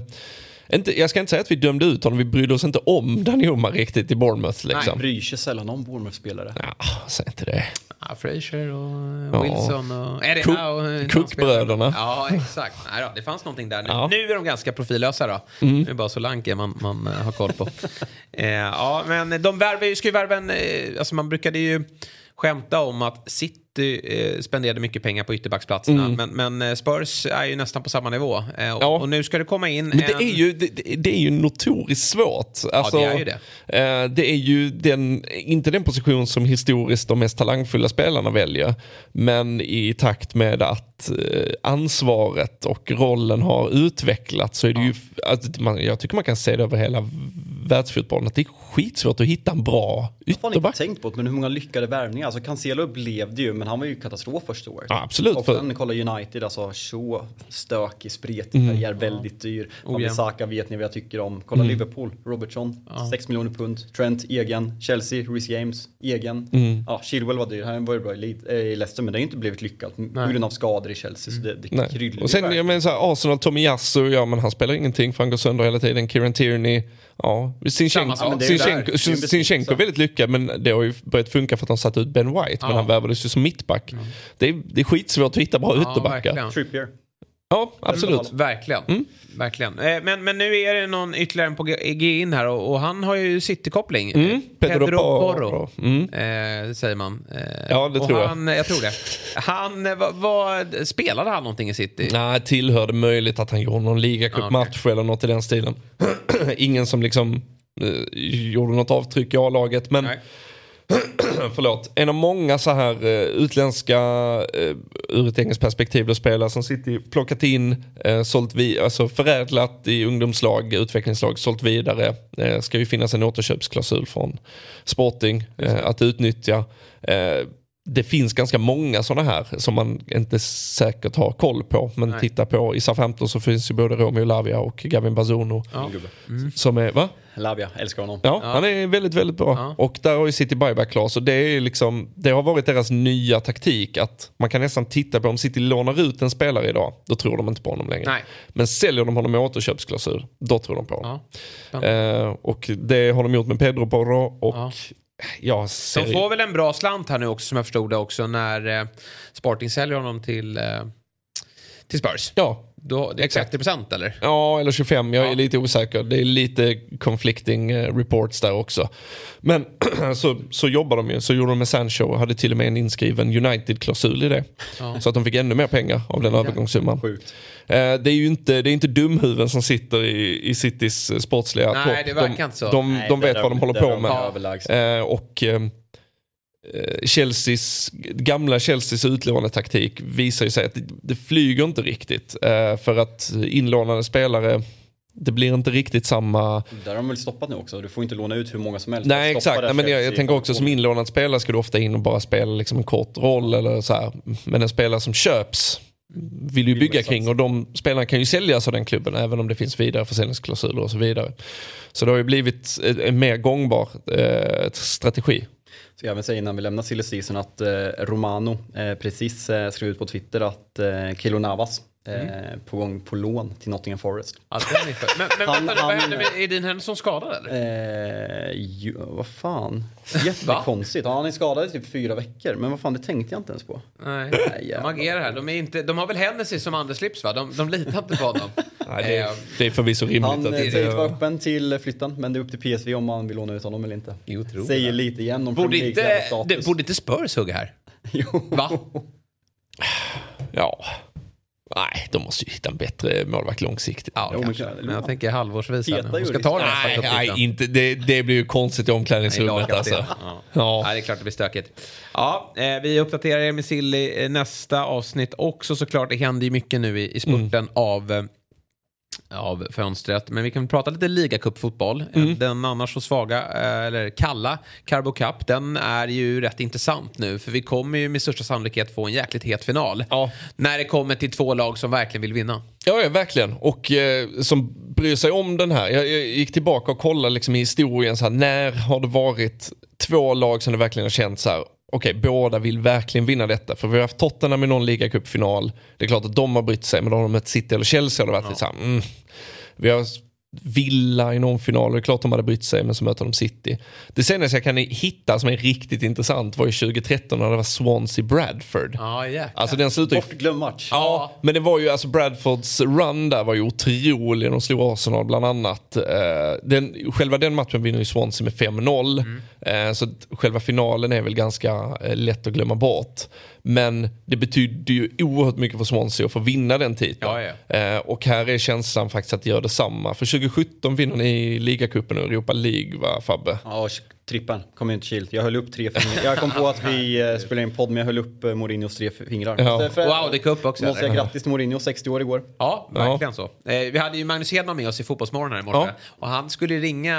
inte, jag ska inte säga att vi dömde ut honom, vi brydde oss inte om Danjuma riktigt i Bournemouth. Liksom. Bryr sig sällan om Bournemouth-spelare. Ja, säg inte det. Ja, Fraser och Ja. Wilson och... Är det Cook- ja, Cook-bröderna. Ja, exakt. Nej, då, det fanns någonting där. Nu, Ja. nu är de ganska profillösa då. Mm. Nu är det bara Solanke man, man eh, har koll på. eh, ja, men de värvar ju, ska ju värva en... Eh, alltså man brukade ju skämta om att City eh, spenderade mycket pengar på ytterbacksplatserna. Men, men eh, Spurs är ju nästan på samma nivå. Eh, och, Mm. Ja. och nu ska det komma in Men det en... är ju, det, det- det är ju notoriskt svårt. Alltså, det är ju det. eh, det är ju den, inte den position som historiskt de mest talangfulla spelarna väljer. Men i takt med att eh, ansvaret och rollen har utvecklats så är det ju, alltså, man, jag tycker man kan se det över hela världsfotbollen att det är skitsvårt att hitta en bra Jag har fan inte ytterback. tänkt på det, men hur många lyckade värvningar? Alltså Cancelo blev det ju, men han var ju katastrof första året. Ja, absolut, Och sen kolla United, alltså så stökig, spretig karriär, väldigt dyr. Ojämn. Saka vet ni vad jag tycker om. Kolla Mm. Liverpool, Robertson, 6 miljoner pund. Trent, egen. Chelsea, Reece James, egen. Mm. Ja, Chilwell var dyr, han var ju bra i, äh, i Leicester, men det har ju inte blivit lyckat. På grund av skador i Chelsea, så det, det Nej. kryllar Och sen, jag menar så här, Arsenal, Tomiyasu, ja men han spelar ingenting för han går sönder hela tiden. Kieran Tierney, ja. Sinchenko, är. Sinchenko. Sinchenko väldigt lyckad men det har ju börjat funka för att de satt ut Ben White. Men Ja. han värvades ju som mittback. Det, är, det är skitsvårt att hitta bra Ja, ytterbackar. Trippier. Ja, absolut. Verkligen. Mm. Verkligen. Eh, Men, men nu är det någon ytterligare på G in här och, och han har ju City-koppling. Mm, Pedro Porro. Porro, Mm. eh, säger man. Eh, Ja, det och tror jag. han, jag. tror det. Han, eh, vad, vad, spelade han någonting i City? Nej, tillhörde möjligt att han gjorde någon ligacupmatch eller något i den stilen. Ingen som liksom eh, gjorde något avtryck i A-laget. Men Nej. förlåt, en av många så här eh, utländska, eh, ur ett engelskt perspektiv, spelare som City plockat in, eh, sålt vi, alltså förädlat i ungdomslag, utvecklingslag, sålt vidare. Ska ju finnas en återköpsklausul från Sporting att utnyttja. Det finns ganska många sådana här som man inte säkert har koll på. Men Nej. titta på, i SA-15 så finns ju både Romeo Lavia och Gavin Bazono. Ja. Som är, va? Lavia, älskar honom. Ja, han är väldigt, väldigt bra. Ja. Och där har ju City buyback clause och det, är liksom, det har varit deras nya taktik att man kan nästan titta på om City lånar ut en spelare idag, då tror de inte på honom längre. Nej. Men säljer de honom med återköpsklausul, då tror de på honom. Ja. Eh, och det har de gjort med Pedro Porro och Ja. Jag ser... De får väl en bra slant här nu också som jag förstod det också när eh, Sporting säljer honom till, eh, till Spurs. Ja, Då, det är Exakt. 30% eller? Ja, eller 25. Jag är Ja. lite osäker. Det är lite conflicting eh, reports där också. Men så, så jobbar de ju. Så gjorde de med Sancho och hade till och med en inskriven United-klausul i det. Ja. Så att de fick ännu mer pengar av den övergångssumman. Sjukt. Eh, det är ju inte, det är inte dumhuvuden som sitter i, i Citys eh, sportsliga Nej, topp. det verkar de, inte så. De, Nej, de vet vad de håller det på de med. och Chelseas, gamla Chelseas utlånetaktik visar ju sig att det, det flyger inte riktigt. Eh, för att inlånade spelare, det blir inte riktigt samma... Där har de väl stoppat nu också. Du får inte låna ut hur många som helst. Nej exakt, Nej, men jag, jag tänker också som inlånad spelare ska du ofta in och bara spela liksom en kort roll eller så här. Men en spelare som köps vill ju bygga kring och de spelarna kan ju säljas av den klubben även om det finns vidare försäljningsklausuler och så vidare. Så det har ju blivit en en mer gångbar eh, strategi. Så jag vill säga innan vi lämnar silly season att eh, Romano eh, precis eh, skrev ut på Twitter att eh, Kilo Navas eh, på gång på lån till Nottingham Forest. Ja, är men men Han- vänta, nu, vad han- hände med Edin Henderson skadad eller? Eh, ju, vad fan? Jättekonstigt. Han är skadad i typ fyra veckor. Men vad fan, det tänkte jag inte ens på. Nej, Nej, de agerar här. De, är inte, de har väl Hennessy som underslips va? De, de litar inte på honom. Nej, det, Eh, det är förvisso rimligt. Han att eh, det, inte vara öppen till flytten, men det är upp till PSV om man vill låna ut honom eller inte. Jo, tror Säger lite igen om Borde inte, det, borde inte Spurs hugga här? Jo. Va? ja. Nej, de måste ju hitta en bättre målvakt långsiktigt. Ja, men jag tänker halvårsvis. här Peta ska ta den Nej, stafettpinnen. nej inte, det, det blir ju konstigt i omklädningsrummet lagkapten. alltså. Ja. Ja. Nej, det är klart det blir stökigt. Ja, eh, vi uppdaterar er med Silly eh, nästa avsnitt också såklart. Det händer ju mycket nu i, i spurten Mm. av eh, av fönstret. Men vi kan prata lite ligacupfotboll. Mm. Den annars så svaga, eh, eller kalla Carbo Cup, den är ju rätt intressant nu. För vi kommer ju med största sannolikhet få en jäkligt het final. Ja. När det kommer till två lag som verkligen vill vinna. Ja, ja verkligen. Och eh, som bryr sig om den här. Jag, jag gick tillbaka och kollade liksom i historien. Så här, när har det varit två lag som det verkligen har känt så här. Okej, båda vill verkligen vinna detta. För vi har haft Tottenham i någon ligacupfinal. Det är klart att de har brytt sig. Men då har de mött City eller Chelsea. Och varit så här, mm. Vi har Villa i någon final. Det är klart de hade brytt sig. Men så möter de City. Det senaste jag kan hitta som är riktigt intressant var ju 2013 när det var Swansea Bradford. Ja, jäklar. Alltså den slutar ju Bortglömd match. Ja, men det var ju alltså Bradfords run där var ju otrolig. De slog Arsenal bland annat. Eh, Den, själva den matchen vinner ju Swansea med 5-0. Eh, Så själva finalen är väl ganska eh, lätt att glömma bort. Men det betyder ju oerhört mycket för Swansea att få vinna den titeln. Ja, Eh, Och här är känslan faktiskt att göra detsamma. För 2017 vinner ni ligacupen och Europa League va Fabbe? Ja, trippen, kom inte kilt. Jag höll upp tre fingrar. Jag kom på att vi eh, spelade in podd men jag höll upp eh, Mourinhos tre fingrar. Ja. Det kom upp också, Måste säga grattis till Mourinho, 60 år igår. Ja, verkligen så. Eh, vi hade ju Magnus Hedman med oss i Fotbollsmorgon här i morse. Ja. Och han skulle ringa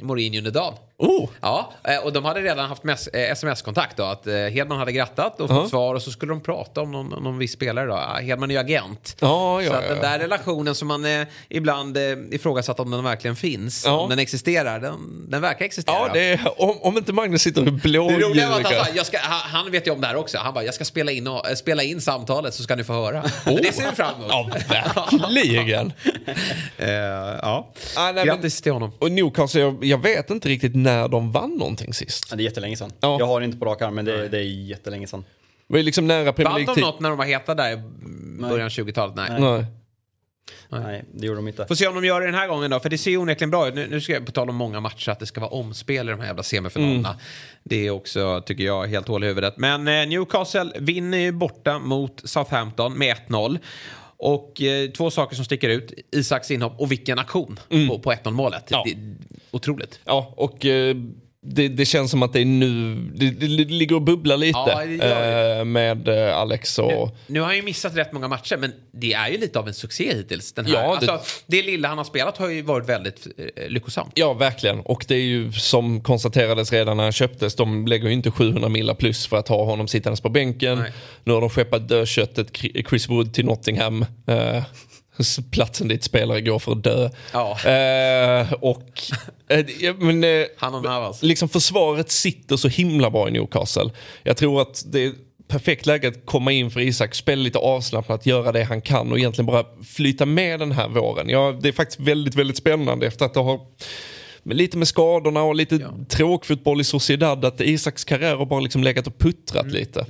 Mourinho under dagen. Oh. Ja, eh, och de hade redan haft sms-kontakt då. Att Hedman hade grattat och fått Ja. svar och så skulle de prata om någon, någon viss spelare då. Ah, Hedman är ju agent. Ja, ja, så att ja, den ja. där relationen som man eh, ibland eh, ifrågasatt om den verkligen finns, Ja. om den existerar, den, den verkar existera. Ja, det om, om inte Magnus sitter och Det roliga var att han, jag ska, han, han vet ju om det här också. Han bara, jag ska spela in, och, eh, spela in samtalet så ska ni få höra. Det ser vi fram emot. Ja, verkligen. Eh, ja. Ah, nej, men- Grattis till honom. Och Newcastle, jag, jag vet inte riktigt när de vann någonting sist. Ja, det är jättelänge sedan. Ja. Jag har det inte på rak arm men det, det är jättelänge sedan. Det var ju liksom nära Premier Vann de något när de var heta där i början av 20-talet? Nej. Nej. Nej, det gjorde de inte. Får se om de gör det den här gången då, för det ser ju onekligen bra ut. Nu, nu ska jag på tal om många matcher, att det ska vara omspel i de här jävla semifinalerna. Det är också, tycker jag, helt hål i huvudet. Men eh, Newcastle vinner ju borta mot Southampton med 1-0. Och eh, två saker som sticker ut, Isaks inhopp och vilken aktion på, på 1-0 målet. Ja. Otroligt. Ja, och eh, det, det känns som att det är nu, det, det ligger och bubblar lite Ja, det eh, med eh, Alex och... Nu har han ju missat rätt många matcher, men det är ju lite av en succé hittills. Den här. Ja, det- Alltså, det lilla han har spelat har ju varit väldigt eh, lyckosamt. Ja, verkligen. Och det är ju som konstaterades redan när han köptes, de lägger ju inte 700 millar plus för att ha honom sittandes på bänken. Nej. Nu har de skeppat dödköttet Chris Wood till Nottingham. Eh, platsen dit spelare går för att dö. Ja. Eh, och... Eh, ja, men, eh, Han och Navas. liksom försvaret sitter så himla bra i Newcastle. Jag tror att det är perfekt läge att komma in för Isak, spela lite avslappnat, göra det han kan och egentligen bara flyta med den här våren. Ja, det är faktiskt väldigt, väldigt spännande efter att det har men lite med skadorna och lite tråkfotboll i Sociedad att Isaks karriär har bara liksom legat och puttrat lite.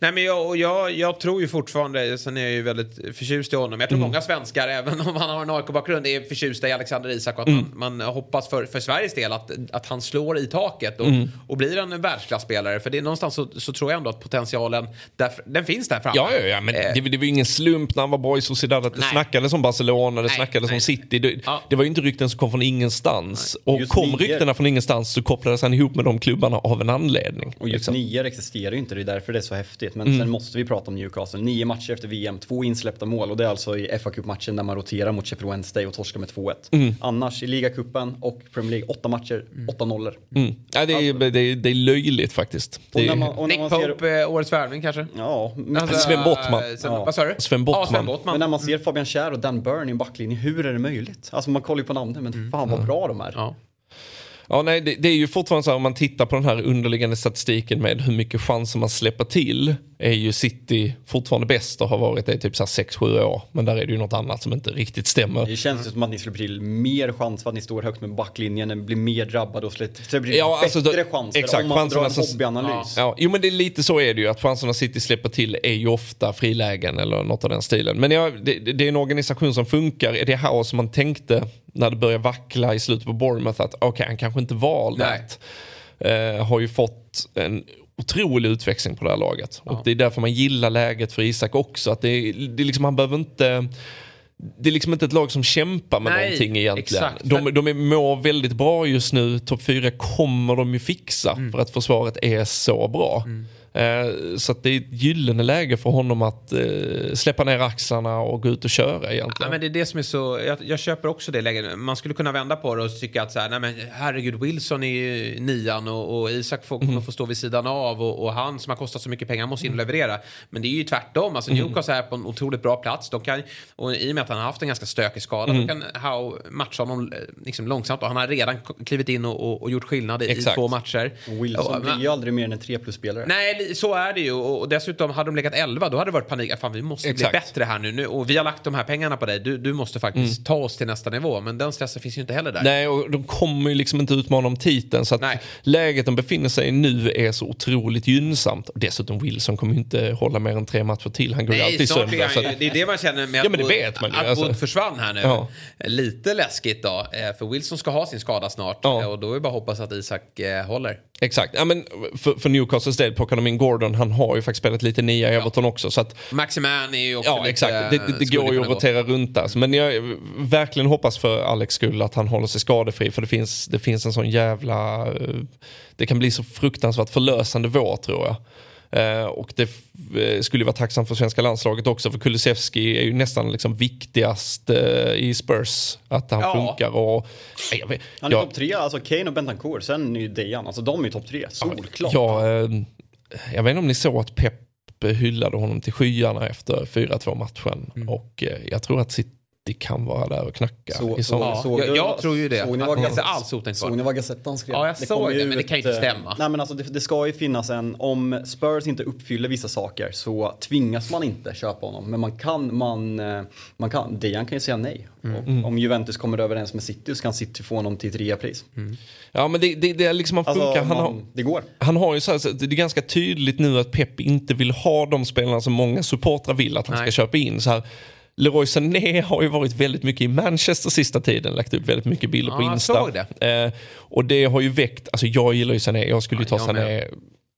Nej, men jag, och jag, jag tror ju fortfarande, sen är jag ju väldigt förtjust i honom. Jag tror många svenskar, även om han har en AIK-bakgrund, är förtjusta i Alexander Isak och att man, man hoppas för, för Sveriges del att, att han slår i taket och, och blir en världsklasspelare. För det är någonstans så, så tror jag ändå att potentialen, där, den finns där framme. Ja, ja, ja, men Eh, det, det var ju ingen slump när han var bra i Sociedad att det Nej. snackades om Barcelona, det Nej, snackades nej. om City. Det, Ja. det var ju inte rykten som kom från ingenstans. Och Just kom nio- ryktena från ingenstans så kopplades han ihop med de klubbarna av en anledning. Och just liksom. nior existerar ju inte, det är därför det är så häftigt. Men sen måste vi prata om Newcastle. Nio matcher efter VM, två insläppta mål och det är alltså i fa Cup-matchen när man roterar mot Sheffield Wednesday och torskar med 2-1. Annars i ligacupen och Premier League, åtta matcher, åtta nollor. Mm. Ja, det, är, det, är, det är löjligt faktiskt. Och när är, man, och när Nick man ser, Pope, eh, årets värvning kanske? ja, men, Alltså, Sven Bottman. eh, Sen, Ja. Vad sa du? Sven Bottman. Ja, Sven Bottman. men när man ser Fabian Schär och Dan Burn i en backlinje, hur är det möjligt? Alltså man kollar ju på namnen, men fan vad bra de är. Ja ja, nej, det, det är ju fortfarande så här om man tittar på den här underliggande statistiken med hur mycket chanser man släpper till är ju City fortfarande bäst och har varit det i typ 6-7 år. Men där är det ju något annat som inte riktigt stämmer. Det känns ju som att ni släpper till mer chans för att ni står högt med backlinjen, blir mer drabbade och släpper till Ja, alltså bättre då- chanser exakt, om man drar en hobbyanalys. Ja, jo men det är lite så är det ju att chanserna City släpper till är ju ofta frilägen eller något av den stilen. Men ja, det, det är en organisation som funkar. Är det här som man tänkte när det började vackla i slutet på Bournemouth att okej han kanske inte var all Nej. that. Eh, har ju fått en otrolig utväxling på det här laget. Och det är därför man gillar läget för Isak också. Att det, är- det är liksom, han behöver inte det är liksom inte ett lag som kämpar med Nej, någonting egentligen. exakt. De, de är, mår väldigt bra just nu. Topp 4 kommer de ju fixa Mm. för att försvaret är så bra. Eh, så att det är ett gyllene läge för honom att eh, släppa ner axlarna och gå ut och köra Ja, egentligen. men det är det som är så, jag, jag köper också det läget. Man skulle kunna vända på det och tycka att så här, nej men herregud Wilson är ju nian och, och Isak får, Mm. kommer få stå vid sidan av och, och han som har kostat så mycket pengar måste in och leverera. Men det är ju tvärtom, alltså Mm. Newcastle är på en otroligt bra plats. De kan, och i och med att han har haft en ganska stökig skada, Mm. kan Howe matcha honom eh, liksom långsamt och han har redan klivit in och, och, och gjort skillnad i, i två matcher. Och Wilson Och, blir ju aldrig mer än en 3 plus-spelare. Nej, så är det ju. Och dessutom, hade de legat 11 då hade det varit panik. Fan, vi måste Exakt. bli bättre här nu. Och vi har lagt de här pengarna på dig. Du, du måste faktiskt ta oss till nästa nivå. Men den stressen finns ju inte heller där. Nej, och de kommer ju liksom inte utmana om titeln. Så att Nej. läget de befinner sig i nu är så otroligt gynnsamt. Och dessutom Wilson kommer ju inte hålla mer än tre matcher till. Han går ju Nej, alltid snart är sönder. Så han ju, att, det är det man känner med Ja, men det vet man ju, att alltså. Försvann här nu. Ja. Lite läskigt då. eh, För Wilson ska ha sin skada snart. Ja. eh, Och då är det bara att hoppas att Isak eh, håller. Exakt, ja, men för, för Newcastles del plockar de in Ian Gordon, han har ju faktiskt spelat lite nia i Everton också. Så att, Maximan är ju också Ja lite, exakt, det, det, det går ju att kunna gå. rotera runt där. Men jag verkligen hoppas för Alex skull att han håller sig skadefri. För det finns, det finns en sån jävla... eh, Det kan bli så fruktansvärt förlösande vår tror jag. Eh, och det eh, skulle ju vara tacksamt för svenska landslaget också för Kulusevski är ju nästan liksom viktigast i Spurs. Att han Ja. funkar och... Nej, Jag, vet, Han är jag, topp tre, alltså Kane och Bentancourt, sen är ju Dejan, alltså de är ju topp tre, solklart. jag, eh, jag vet inte om ni såg att Pep hyllade honom till skyarna efter 4-2 matchen. Mm. Och eh, jag tror att City kan vara där och knacka Så- i så-. Ja, Såg jag, jag tror ju det. såg ni vad det. Såg ni Gazettan skrev? Ja, jag såg kom det, ju men det kan ju ut, inte stämma. Nej men alltså det, det ska ju finnas en, om Spurs inte uppfyller vissa saker så tvingas man inte köpa honom. Men man kan, man, eh, man kan, Dejan kan ju säga nej. Mm. Och om Juventus kommer överens med City så kan City få honom till ett reapris. Ja men det, det, det är liksom, han Alltså funkar. Han, har, man, det går. han har ju så här, så det är ganska tydligt nu att Pep inte vill ha de spelarna som många supportrar vill att han Nej. ska köpa in. Så här, Leroy Sané har ju varit väldigt mycket i Manchester sista tiden, lagt upp väldigt mycket bilder Ja, på Insta. det. Eh, och det har ju väckt, alltså jag gillar ju Sané, jag skulle ju Ja, ta med. Sané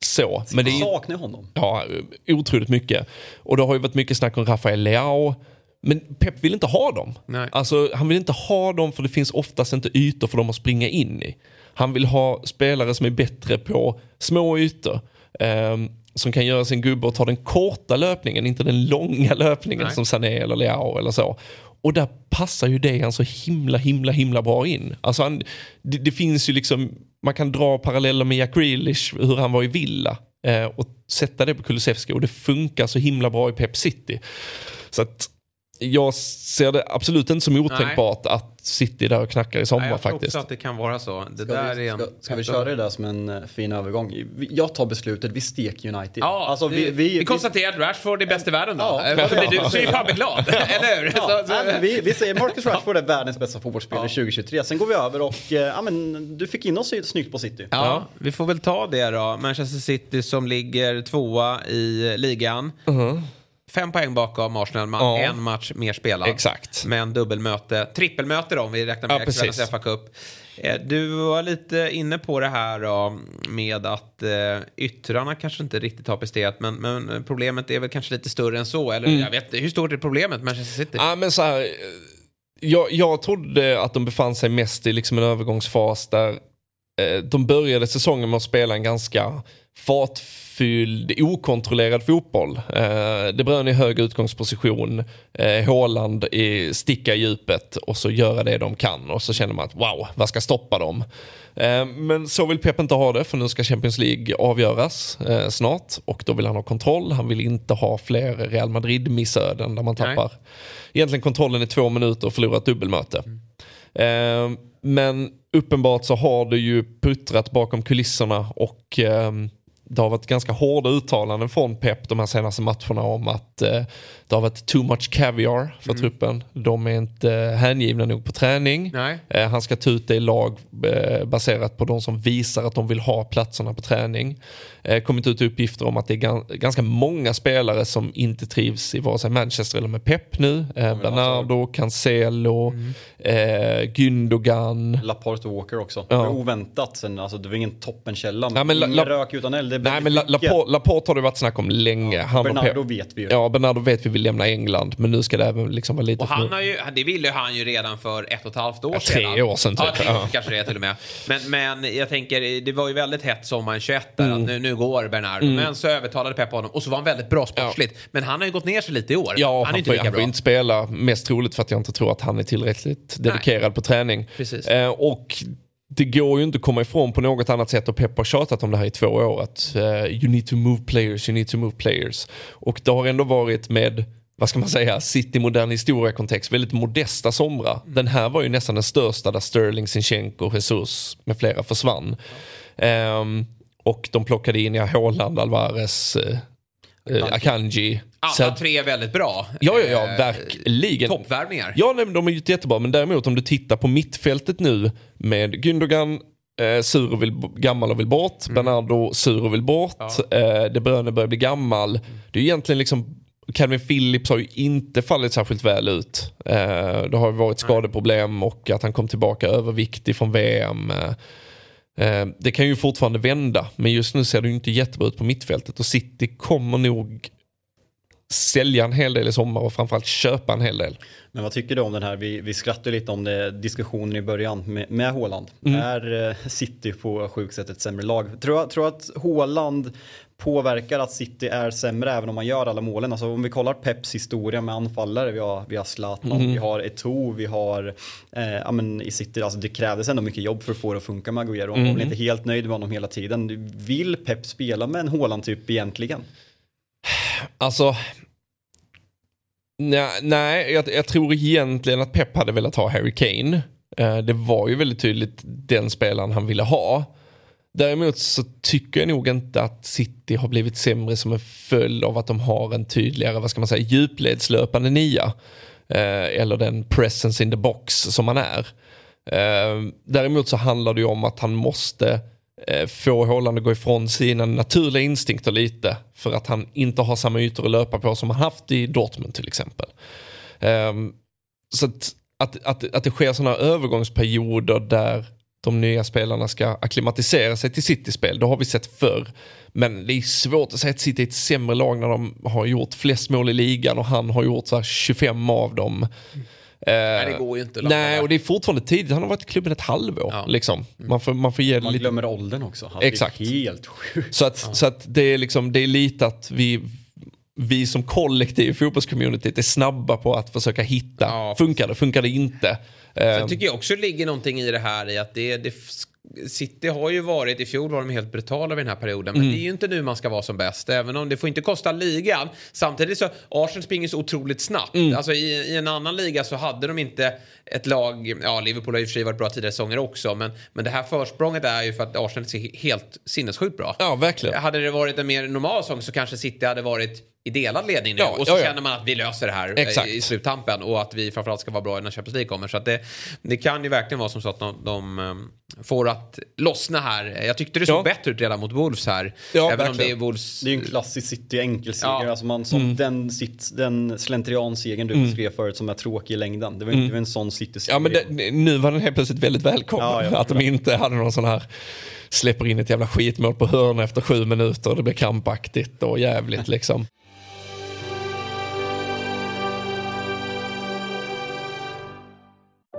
så. Men det är, Saknar honom. Ja, otroligt mycket. Och det har ju varit mycket snack om Rafael Leao. Men Pep vill inte ha dem. Nej. Alltså, han vill inte ha dem för det finns oftast inte ytor för dem att springa in i. Han vill ha spelare som är bättre på små ytor. ehm, som kan göra sin gubbe och ta den korta löpningen, inte den långa löpningen Nej. som Sané eller Leao eller så. Och där passar ju det han så himla, himla, himla bra in. Alltså han, det, det finns ju liksom, man kan dra paralleller med Jack Grealish, hur han var i Villa. Eh, och sätta det på Kulusevski och det funkar så himla bra i Pep City. Så att jag ser det absolut inte som otänkbart att City är där och knackar i sommar Nej, jag tror faktiskt. också att det kan vara så. Det Ska, där vi, är en... ska, ska vi köra det där som en eh, fin övergång? Vi- Jag tar beslutet, vi steker United. Ja, alltså, vi, vi, konstaterar att Rashford är bäst i världen då. Ja. Varför blir du så är ju fan bli glad, eller hur? Ja, Så- så- nej, men vi, vi säger Marcus Rashford är världens bästa fotbollsspelare 2023. Sen går vi över och eh, ja, men, du fick in oss snyggt på City. Ja, vi får väl ta det då. Manchester City som ligger tvåa i ligan. Fem poäng bakom Arsenal, man, Ja. en match mer spelad. Exakt. Men dubbelmöte, trippelmöte då om vi räknar med Ja, precis. FA Cup. Eh, Du var lite inne på det här då, med att eh, yttrarna kanske inte riktigt har presterat men, men problemet är väl kanske lite större än så. Eller Mm. jag vet hur stort är problemet Manchester City? Ja, men så här, eh, jag, jag trodde att de befann sig mest i liksom en övergångsfas där eh, de började säsongen med att spela en ganska fartfylld, okontrollerad fotboll. Eh, De Bruyne i hög utgångsposition, eh, Haaland i sticka i djupet och så göra det de kan och så känner man att wow, vad ska stoppa dem? Eh, Men så vill Pep inte ha det för nu ska Champions League avgöras eh, snart och då vill han ha kontroll. Han vill inte ha fler Real Madrid-missöden där man Nej. tappar egentligen kontrollen i två minuter och förlorar ett dubbelmöte. Eh, men uppenbart så har det ju puttrat bakom kulisserna och eh, det har varit ganska hårda uttalanden från Pep de här senaste matcherna om att eh, det har varit too much caviar för truppen. De är inte hängivna nog på träning. Eh, han ska ta ut det i lag eh, baserat på de som visar att de vill ha platserna på träning. Eh, kommit ut uppgifter om att det är gan- ganska många spelare som inte trivs i vare sig Manchester eller med Pep nu. Eh, Bernardo, Cancelo, eh, Gündogan. Laporte och Walker också. Ja. Det var oväntat. Sen, alltså, det var ingen toppenkälla. Ja, men La- ingen La- rök utan eld. Det Nej men La-. Laporte, Laporte har det varit snack om länge. Han och Bernardo Pep- vet vi ju. Ja, Bernardo vet vi vill lämna England men nu ska det även liksom vara lite Och han har ju, det ville han ju redan för ett och ett halvt år Ja, tre sedan. år sedan, Ja, typ. tre, Ja. kanske det till och med. Men, men jag tänker, det var ju väldigt hett sommaren 21 där, Mm. att nu, nu går Bernardo. Men så övertalade Pep honom och så var han väldigt bra sportsligt. Men han har ju gått ner sig lite i år. Ja, han han, är inte får, lika han får bra. inte spela. Mest troligt för att jag inte tror att han är tillräckligt dedikerad på träning. Eh, och det går ju inte att komma ifrån på något annat sätt och Pep har tjatat om det här i två år. Att eh, you need to move players, you need to move players. Och det har ändå varit med vad ska man säga, City modern historia-kontext, väldigt modesta somrar. Den här var ju nästan den största där Sterling, Sinchenko, Jesus med flera försvann. Ehm, och de plockade in ja, Haaland, Alvarez, eh, eh, Akanji. Så Alla att- tre är väldigt bra. Ja, ja, ja, Eh, verkligen. Toppvärvningar. Ja, nej, de är ju jättebra. Men däremot om du tittar på mittfältet nu med Gündogan, eh, sur och vill, gammal och vill bort. Bernardo, sur och vill bort. Eh, De Bruyne börjar bli gammal. Det är egentligen liksom Calvin Phillips har ju inte fallit särskilt väl ut. Eh, det har ju varit skadeproblem och att han kom tillbaka överviktig från VM. Eh, det kan ju fortfarande vända, men just nu ser det inte jättebra ut på mittfältet och City kommer nog sälja en hel del i sommar och framförallt köpa en hel del. Men vad tycker du om den här, vi, vi skrattade lite om det, diskussionen i början med, med Haaland. Mm. Är eh, City på sjukt sätt ett sämre lag? Tror tror att Haaland påverkar att City är sämre även om man gör alla målen. Alltså om vi kollar Peps historia med anfallare, vi har, vi har Zlatan, Mm. vi har Eto'o, vi har eh, ja, men i City, alltså det krävdes ändå mycket jobb för att få det att funka med Agüero. Han var Mm. väl inte helt nöjd med honom hela tiden. Vill Pep spela med en Haaland-typ egentligen? Alltså, nej, nej jag, jag tror egentligen att Pep hade velat ha Harry Kane. Eh, det var ju väldigt tydligt den spelaren han ville ha. Däremot så tycker jag nog inte att City har blivit sämre som en följd av att de har en tydligare, vad ska man säga, djupledslöpande nia. Eh, eller den presence in the box som han är. Eh, däremot så handlar det ju om att han måste eh, få Haaland att gå ifrån sina naturliga instinkter lite. För att han inte har samma ytor att löpa på som han haft i Dortmund till exempel. Eh, så att, att, att, att det sker sådana övergångsperioder där de nya spelarna ska akklimatisera sig till City-spel, det har vi sett förr. Men det är svårt att säga att City är ett sämre lag när de har gjort flest mål i ligan och han har gjort så här 25 av dem. Nej, det går ju inte lappa Nej, där. och det är fortfarande tidigt. Han har varit i klubben ett halvår. Ja. Liksom. Man, får, man får ge Man lite... glömmer åldern också. Han Exakt. är helt sjukt. Så att, så att det, är liksom, det är lite att vi, vi som kollektiv fotbollscommunityt är snabba på att försöka hitta. Ja. Funkar det? Funkar det inte? Sen Eh, tycker jag också det ligger någonting i det här i att det, det City har ju varit, i fjol var de helt brutala vid den här perioden. Men det är ju inte nu man ska vara som bäst. Även om det får inte kosta ligan. Samtidigt så, Arsenal springer så otroligt snabbt. Alltså i, i en annan liga så hade de inte ett lag, ja Liverpool har i och för sig varit bra tidigare säsonger också. Men, men det här försprånget är ju för att Arsenal ser helt sinnessjukt bra. Ja, verkligen. Hade det varit en mer normal säsong så kanske City hade varit i delad ledning nu. Ja, och så ja, ja. känner man att vi löser det här eh, Exakt. i sluttampen. Och att vi framförallt ska vara bra när Champions League kommer. Så att det, det kan ju verkligen vara som så att de, de um, får att lossna här. Jag tyckte det såg Ja. bättre ut redan mot Wolves här. Ja, Även om det är verkligen. Wolves... Det är ju en klassisk City enkelseger. Ja. Alltså man, som den, sitt, den slentriansegern du beskrev förut som är tråkig i längden. Det var inte en sån City-seger. Ja men det, nu var den helt plötsligt väldigt välkommen. Att de inte hade någon sån här släpper in ett jävla skitmål på hörna efter sju minuter och det blir krampaktigt och jävligt liksom.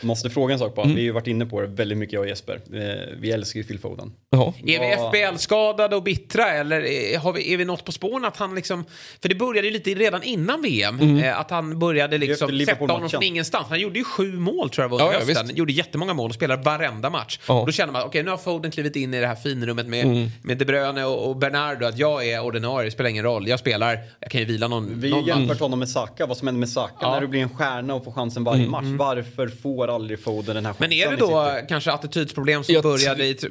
Måste fråga en sak bara. Mm. Vi har ju varit inne på det väldigt mycket jag och Jesper. Eh, Vi älskar ju Phil Foden. Ja. Är vi FBL-skadade och bittra eller är, har vi, är vi något på spåren att han liksom... För det började ju lite redan innan VM. Mm. Eh, att han började liksom sätta honom från ingenstans. Han gjorde ju sju mål tror jag var Ja, under ja, hösten. visst. gjorde jättemånga mål och spelade varenda match. Ja. Och då känner man okej nu har Foden klivit in i det här finrummet med, Mm. med De Bruyne och, och Bernardo. Att jag är ordinarie, spelar ingen roll. Jag spelar, jag kan ju vila någon, Vi har jämfört honom med Saka. Vad som händer med Saka Ja. när du blir en stjärna och får chansen varje match. Varför får aldrig Foden den här Men är det då kanske attitydsproblem som Jag började i, på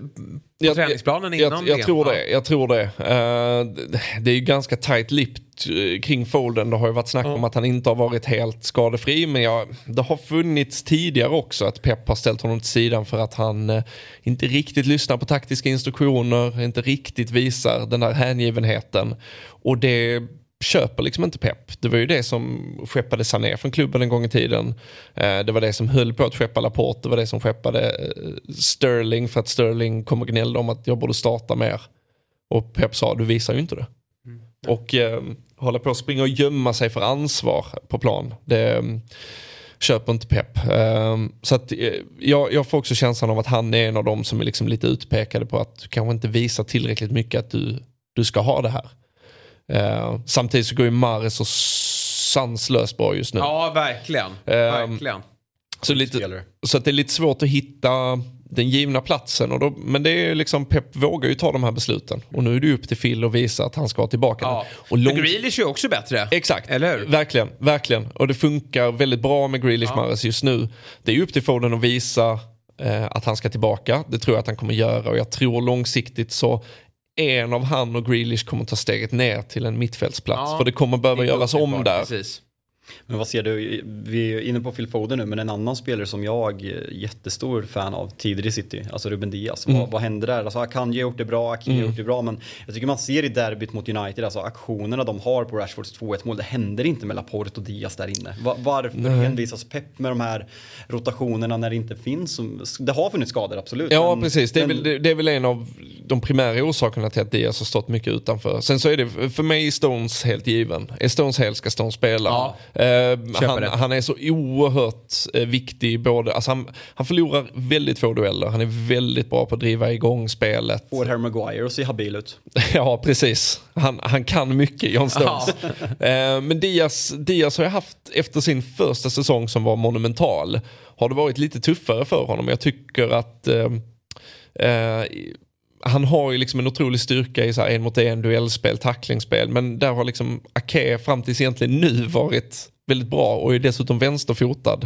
Jag- träningsplanen innan jag, jag tror det. Jag tror det. Eh, det är ju ganska tight lipped eh, kring Folden. Det har ju varit snack om att han inte har varit helt skadefri. Men jag, det har funnits tidigare också att Pep har ställt honom till sidan för att han eh, inte riktigt lyssnar på taktiska instruktioner, inte riktigt visar den där hängivenheten. Och det köper liksom inte Pep. Det var ju det som skeppade Sané från klubben en gång i tiden. Eh, Det var det som höll på att skeppa Laporte, det var det som skeppade eh, Sterling för att Sterling kom och gnällde om att jag borde starta mer. Och Pep sa, du visar ju inte det. Och eh, hålla på att springa och gömma sig för ansvar på plan. Det eh, köper inte Pep. Eh, så att eh, jag, jag får också känslan av att han är en av dem som är liksom lite utpekade på att du kanske inte visar tillräckligt mycket att du, du ska ha det här. Eh, samtidigt så går ju Mahrez så sanslöst bra just nu. Ja, verkligen. Ehm, verkligen. Så, lite, så att det är lite svårt att hitta den givna platsen. Och då, men det är liksom, Pep vågar ju ta de här besluten. Och nu är det upp till Phil att visa att han ska tillbaka. Ja. Och För Grealish är också bättre. Exakt, Eller hur? verkligen, verkligen. Och det funkar väldigt bra med Grealish Ja. Mahrez just nu. Det är upp till Foden att visa eh, att han ska tillbaka. Det tror jag att han kommer göra och jag tror långsiktigt så en av han och Grealish kommer ta steget ner till en mittfältsplats. Ja. För det kommer behöva Det göras om där. Precis. Men vad ser du, vi är inne på Phil Foden nu, men en annan spelare som jag är jättestor fan av tidigare i City, alltså Ruben Diaz. Mm. Vad, vad händer där? Alltså Akanji har gjort det bra, Akanji har Mm. gjort det bra, men jag tycker man ser i derbyt mot United, alltså aktionerna de har på Rashfords 2-1 mål, det händer inte med Laporte och Diaz där inne. Va, varför Nej. envisas Pep med de här rotationerna när det inte finns? Det har funnits skador, absolut. Ja men- precis, det är, men- väl, det, är väl en av de primära orsakerna till att Diaz har stått mycket utanför. Sen så är det för mig är Stones helt given. Är Stones hel ska Stones spela. Eh, han, det. han är så oerhört eh, viktig både, alltså han, han förlorar väldigt få dueller, han är väldigt bra på att driva igång spelet. Får Harry Maguire att se habil ut. Ja, precis. Han, han kan mycket, John Stones. Eh, men Diaz, Diaz har jag haft, efter sin första säsong som var monumental, har det varit lite tuffare för honom. Jag tycker att eh, eh, han har ju liksom en otrolig styrka i så här en mot en duellspel, tacklingsspel. Men där har liksom Ake fram tills egentligen nu varit väldigt bra och är dessutom vänsterfotad.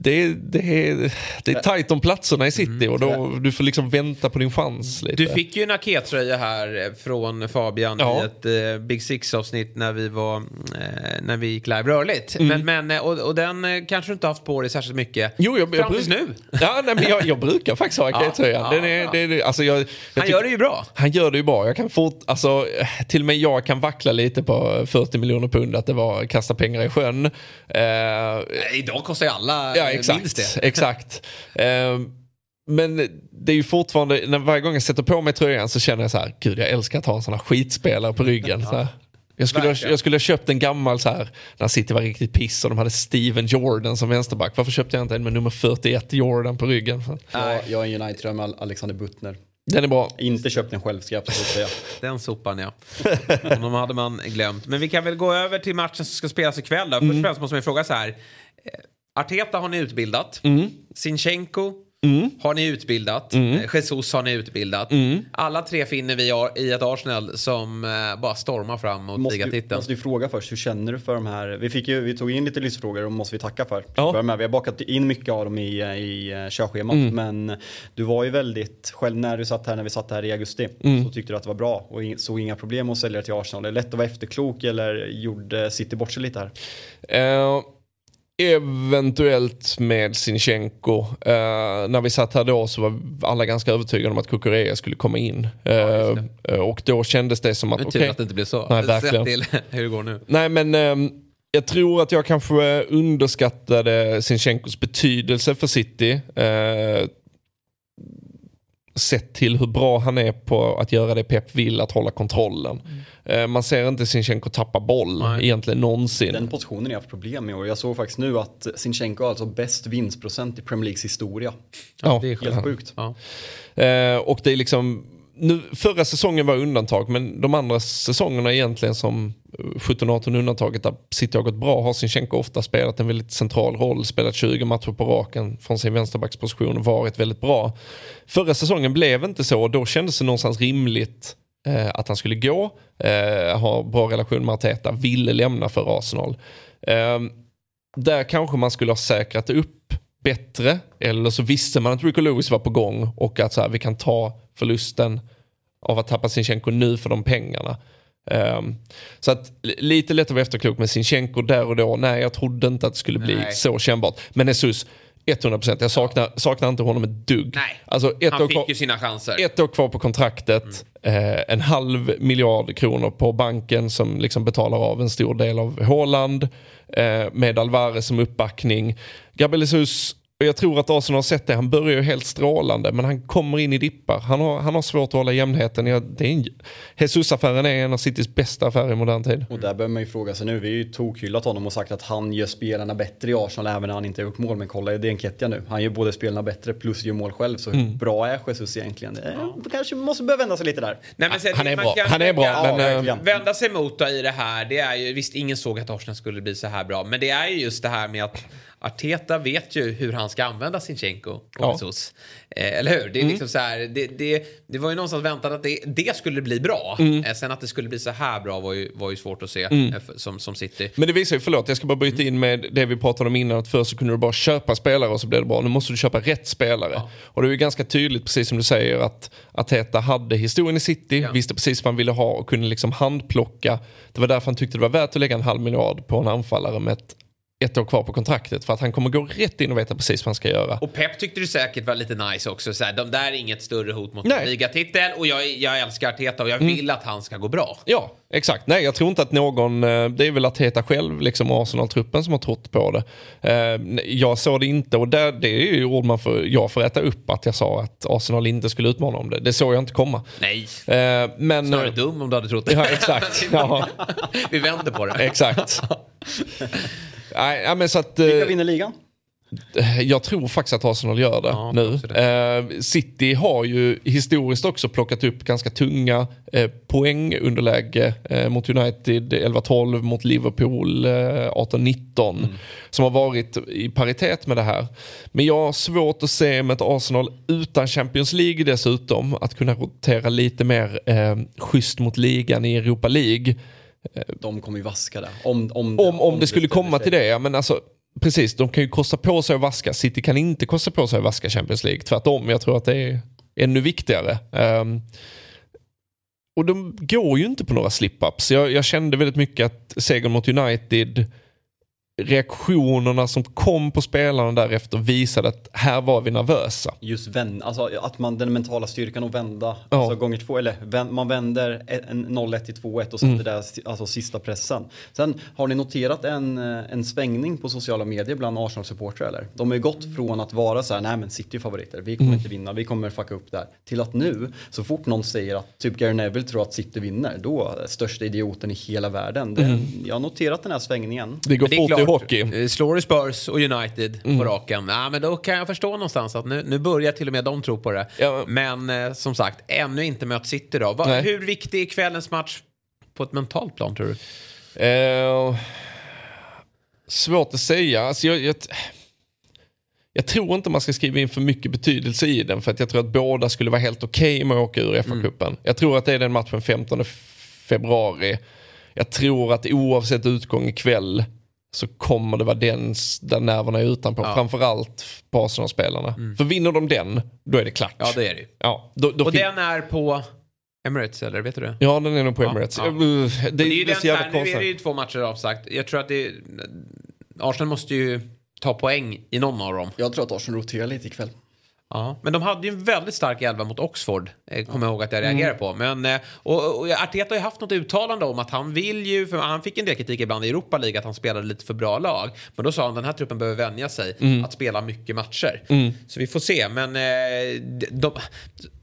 Det, det, är, det är tajt om platserna i city och då, du får liksom vänta på din chans lite. Du fick ju en Ake-tröja här eh, från Fabian Ja. i ett eh, Big Six-avsnitt när vi var eh, när vi gick live rörligt. Mm. Men, men, och, och den kanske du inte haft på dig särskilt mycket. Jo, jag, Fram tills nu. Ja, nej, men jag, jag brukar faktiskt ha Ja, Ake-tröjan. ja, Den är, ja. det alltså jag, jag Han gör det ju bra. Han gör det ju bra. Jag kan fort, alltså, till och med jag kan vackla lite på 40 miljoner pund att det var kasta pengar i sjön. Nej, Idag kostar ju alla ja, eh, exakt. minst det. exakt. Eh, men det är ju fortfarande, när varje gång jag sätter på mig tröjan så känner jag så här, gud jag älskar att ha en sån här skitspelare på ryggen. Så här. Jag skulle, ha, jag skulle ha köpt en gammal så här, när City var riktigt piss och de hade Steven Jordan som vänsterback. Varför köpte jag inte en med nummer 41 Jordan på ryggen? Jag, jag är en United med Alexander Buttner. Den är bra. Inte köpt den själv ska jag absolut säga. Den sopan ja. Honom hade man glömt. Men vi kan väl gå över till matchen som ska spelas ikväll då. Först och Mm. främst måste man ju fråga så här. Arteta har ni utbildat. Mm. Sinchenko har ni utbildat. Mm. Eh, Jesus har ni utbildat. Alla tre finner vi i ett Arsenal som eh, bara stormar fram mot ligatiteln. måste du fråga först, hur känner du för de här? Vi, fick ju, vi tog in lite lystfrågor och måste vi tacka för. Ja. För med. Vi har bakat in mycket av dem i, i eh, körschemat. Mm. Men du var ju väldigt, själv när du satt här, när vi satt här i augusti, Mm. så tyckte du att det var bra och in- såg inga problem att sälja till Arsenal. Är det lätt att vara efterklok eller gjorde City bort sig lite här? Eh, eventuellt med Sinchenko. Eh, när vi satt här då så var alla ganska övertygade om att Kukurea skulle komma in. Eh, eh, och då kändes det som att tur okej. att det inte blev så. Nej, Sett verkligen. till hur det går nu. Nej men ehm, jag tror att jag kanske underskattade Sinchenkos betydelse för City. Eh, sett till hur bra han är på att göra det Pep vill, att hålla kontrollen. Eh, man ser inte Sinchenko tappa boll egentligen någonsin. Den positionen har jag haft problem med år. Jag såg faktiskt nu att Sinchenko har alltså bäst vinstprocent i Premier Leagues historia. Ja, det är Helt sjukt. Ja. Eh, och det är liksom, nu, förra säsongen var undantag men de andra säsongerna egentligen som 17-18 undantaget där City har gått bra har Sinchenko ofta spelat en väldigt central roll, spelat 20 matcher på raken från sin vänsterbacksposition och varit väldigt bra. Förra säsongen blev inte så och då kändes det någonstans rimligt eh, att han skulle gå, eh, ha bra relation med Arteta, ville lämna för Arsenal. Eh, där kanske man skulle ha säkrat upp bättre eller så visste man att Rico Lewis var på gång och att så här, vi kan ta förlusten av att tappa Sinchenko nu för de pengarna. Ehm, så att li- lite lätt att vara efterklok med Sinchenko där och då. Nej, jag trodde inte att det skulle bli Nej. så kännbart. Men Jesus, 100%. Jag saknar, saknar inte honom ett dugg. Nej. Alltså, ett, Han fick kvar, ju sina chanser. ett år kvar på kontraktet. Eh, en halv miljard kronor på banken som liksom betalar av en stor del av Håland. Eh, med Alvarez som uppbackning. Gabriel Jesus Och jag tror att Arsenal har sett det. Han börjar ju helt strålande men han kommer in i dippar. Han har, han har svårt att hålla jämnheten. Ja, det är en, Jesus-affären är en av Citys bästa affärer i modern tid. Och där behöver man ju fråga sig nu. Vi har ju tokhyllat honom och sagt att han gör spelarna bättre i Arsenal även när han inte har gjort mål. Men kolla i Enketia nu. Han gör både spelarna bättre plus gör mål själv. Så hur Mm. bra är Jesus egentligen? Det är, Kanske måste börja vända sig lite där. Nej, men sen, Han är man bra. kan- Han är bra, kan- men, ja, eh. Vända sig mot i det här, det är ju, visst ingen såg att Arsenal skulle bli så här bra, men det är ju just det här med att Arteta vet ju hur han ska använda Sinchenko och Ja. Jesus. Eh, eller hur? Det är Mm. liksom så här, det, det, det var ju någonstans väntat att det, det skulle bli bra. Mm. Eh, sen att det skulle bli så här bra var ju, var ju svårt att se Mm. eh, som, som City. Men det visar ju, förlåt jag ska bara bryta in med det vi pratade om innan. Att först så kunde du bara köpa spelare och så blev det bra. Nu måste du köpa rätt spelare. Och det är ju ganska tydligt, precis som du säger, att Arteta hade historien i City, visste precis vad han ville ha och kunde liksom handplocka. Det var därför han tyckte det var värt att lägga en halv miljard på en anfallare med ett, ett år kvar på kontraktet. För att han kommer gå rätt in och veta precis vad han ska göra. Och Pep tyckte du säkert var lite nice också. Så här, de där är inget större hot mot Nej. ligatitel och jag, jag älskar Arteta och jag Mm. vill att han ska gå bra. Ja, exakt. Nej, jag tror inte att någon, eh, det är väl Arteta själv, liksom Arsenal-truppen som har trott på det. Eh, Jag såg det inte och där, det är ju ord man får, jag får äta upp att jag sa att Arsenal inte skulle utmana om det. Det såg jag inte komma. Nej. Eh, Men, Snarare dum om du hade trott det. Ja, exakt. Ja. Vi vänder på det. Exakt. Nej, ja, men så att, eh, Vilka vinner ligan? jag tror faktiskt att Arsenal gör det nu. Eh, City har ju historiskt också plockat upp ganska tunga eh, poängunderläge eh, mot United 11-12, mot Liverpool eh, 18-19. Som har varit i paritet med det här. Men jag har svårt att se med ett Arsenal utan Champions League dessutom att kunna rotera lite mer eh, schysst mot ligan i Europa League. De kommer ju vaska det. Om, om, Om, om det skulle komma till det, ja men alltså precis, de kan ju kosta på sig att vaska. City kan inte kosta på sig att vaska Champions League. Tvärtom, jag tror att det är ännu viktigare. Ehm, och de går ju inte på några slip-ups. Jag, jag kände väldigt mycket att segern mot United, reaktionerna som kom på spelarna därefter visade att här var vi nervösa. Just vända, alltså att man den mentala styrkan att vända, Ja. alltså gånger två, eller vän, man vänder en 0-1 till 2-1 och sen Mm. det där alltså sista pressen. Sen har ni noterat en, en svängning på sociala medier bland Arsenal-supportrar eller? De har ju gått från att vara så här, nej men City är favoriter, vi kommer Mm. inte vinna, vi kommer fucka upp där. Till att nu, så fort någon säger att typ Gary Neville tror att City vinner, då största idioten i hela världen. Det, Mm. Jag har noterat den här svängningen. Det går fort hockey. eh, Slår du Spurs och United Mm. på raken, ja, men då kan jag förstå någonstans att nu, nu börjar till och med de tro på det. Men eh, som sagt, ännu inte mött City då. Va, hur viktig är kvällens match på ett mentalt plan tror du? Eh, svårt att säga. Alltså jag, jag, jag tror inte man ska skriva in för mycket betydelse i den för att jag tror att båda skulle vara helt okej med att åka ur FA-cupen. Jag tror att det är den matchen 15 februari. Jag tror att oavsett utgång ikväll så kommer det vara den där nerverna är utanpå. Ja. Framförallt på Arsenal-spelarna. För vinner de den, då är det klart. Ja, det är det. Ja, då, då och den är på Emirates, eller vet du det? ja den är nog på Ja, Emirates. ja. Uh, Det, Det är ju det är den så jävla här, nu är konstigt. det ju två matcher avsagt. Jag tror att det Arsenal måste ju ta poäng i någon av dem. Jag tror att Arsenal roterar lite ikväll. Ja, men de hade ju en väldigt stark elva mot Oxford, eh, kommer jag ihåg att jag Mm. reagerade på. Men, eh, och, och Arteta har ju haft något uttalande om att han vill ju, för han fick en del kritik ibland i Europa League att han spelade lite för bra lag. Men då sa han den här truppen behöver vänja sig Mm. att spela mycket matcher. Mm. Så vi får se, men eh, de,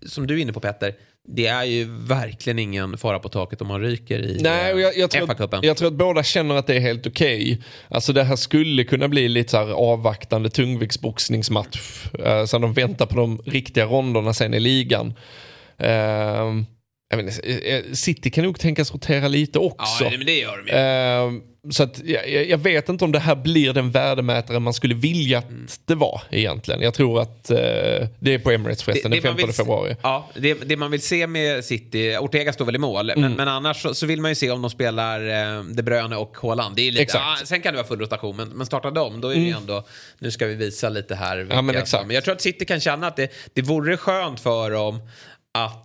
som du är inne på Petter, det är ju verkligen ingen fara på taket om man ryker i Nej, och jag, jag, tror FA-cupen. att, jag tror att båda känner att det är helt okej. Alltså det här skulle kunna bli lite så här avvaktande tungviktsboxningsmatch. Uh, så de väntar på de riktiga ronderna sen i ligan. Uh, vet inte, eh, City kan nog tänkas rotera lite också. Ja, men det gör de ju. Eh, så att jag, jag vet inte om det här blir den värdemätaren man skulle vilja att Mm. det var egentligen. Jag tror att eh, det är på Emirates förresten, den man 15 vill se- februari. Ja, det, det man vill se med City, Ortega står väl i mål, men, Mm. men annars så, så vill man ju se om de spelar eh, De Bruyne och Haaland. Det är lite, Exakt. ja, sen kan det vara full rotation, men, men startar de, då är det ju Mm. ändå, nu ska vi visa lite här. Ja, men exakt. Men jag tror att City kan känna att det, det vore skönt för dem att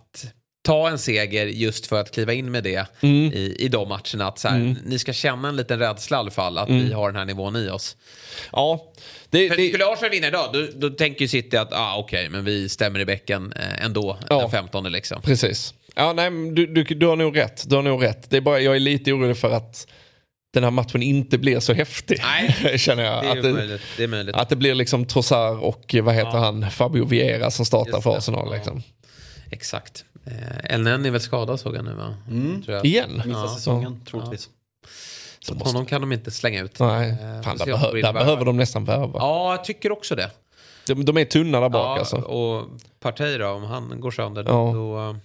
ta en seger just för att kliva in med det Mm. i, i de matcherna. Att så här, Mm. Ni ska känna en liten rädsla i alla fall, att Mm. vi har den här nivån i oss. Ja, det, För skulle Arsenal vinna idag, då, då tänker ju City att ah, okej, men vi stämmer i bäcken eh, ändå, Ja. den 15 liksom. Precis. Ja, nej, du, du, du har nog rätt. Du har nog rätt. Det är bara, jag är lite orolig för att den här matchen inte blir så häftig. Nej, känner jag. det är att, det, möjligt. Det att det blir liksom Trossard och vad heter Ja. han, Fabio Vieira som startar för det. Arsenal. Liksom. Exakt. Eh, Elneny är väl skadad såg jag nu va? Mm. Tror jag. Igen? Missar Ja. säsongen troligtvis. Så honom kan de inte slänga ut. Nej, Eh, fan, där, behö- de där behöver de nästan värva. Ja, jag tycker också det. De, de är tunna där bak Ja, alltså. och Partey då, om han går sönder, Ja. då,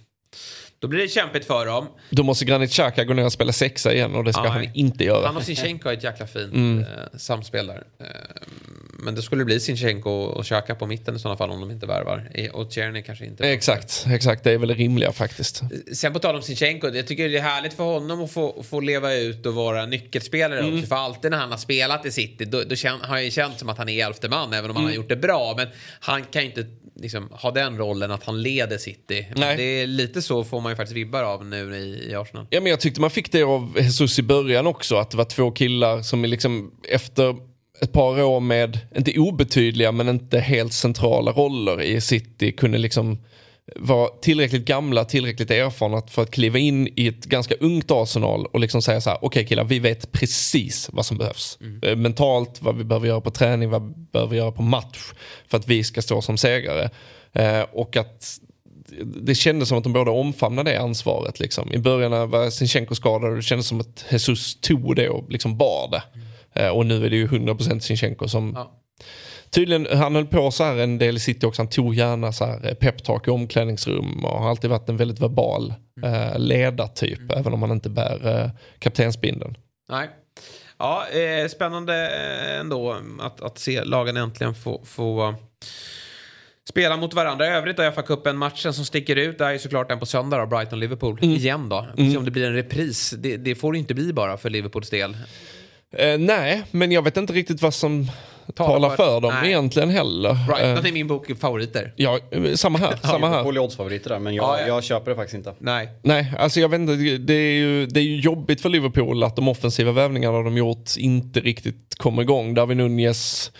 då blir det kämpigt för dem. Då måste Granit Xhaka gå ner och spela sexa igen och det ska Ja, han inte göra. Han och Sinchenko har ett jäkla fint Mm. eh, samspel där. Eh, men det skulle bli Sinchenko och Xhaka på mitten i sådana fall om de inte värvar. Eh, Och Tierney kanske inte. Exakt, exakt. Det är väl det rimliga faktiskt. Sen på tal om Sinchenko, jag tycker det är härligt för honom att få, få leva ut och vara nyckelspelare Mm. också. För alltid när han har spelat i City, då, då kän, har jag ju känt som att han är elfte man, även om han Mm. har gjort det bra. Men han kan ju inte liksom, ha den rollen att han leder City. Det är lite så får man ju faktiskt vibbar av nu i, i Arsenal. Ja, men jag tyckte man fick det av Jesus i början också. Att det var två killar som är liksom efter ett par år med, inte obetydliga men inte helt centrala roller i City kunde liksom vara tillräckligt gamla, tillräckligt erfarna för att kliva in i ett ganska ungt Arsenal och liksom säga så här, okej killar, vi vet precis vad som behövs. Eh, Mentalt, vad vi behöver göra på träning, vad vi behöver göra på match för att vi ska stå som segrare. Eh, och att det kändes som att de båda omfamnade det ansvaret. Liksom. I början när var Sinchenko skadad det kändes som att Jesus tog det och liksom bar det. Eh, och nu är det ju 100% Sinchenko som Ja. Tydligen, han höll på så här en del i City också. Han tog gärna så här eh, peptalk i omklädningsrum och har alltid varit en väldigt verbal eh, ledartyp. Även om han inte bär eh, kaptensbindeln. Nej. Ja, eh, spännande eh, ändå att, att se lagen äntligen få, få spela mot varandra. I övrigt har FA-cupen matchen som sticker ut. Det är ju såklart den på söndag då, Brighton-Liverpool. Igen då. Får se om det blir en repris. Det, det får det inte bli bara för Liverpools del. Eh, nej, men jag vet inte riktigt vad som Talar talar, för- för dem nej. egentligen heller. Brighton Eh, är min bok favoriter. ja, eh, samma här. samma här. Är oddsfavoriter där, men jag, Ja, ja. jag köper det faktiskt inte. Nej. Nej, alltså jag vet inte. Det är, ju, det är ju jobbigt för Liverpool att de offensiva värvningarna de gjort inte riktigt kommer igång. Darwin Nunez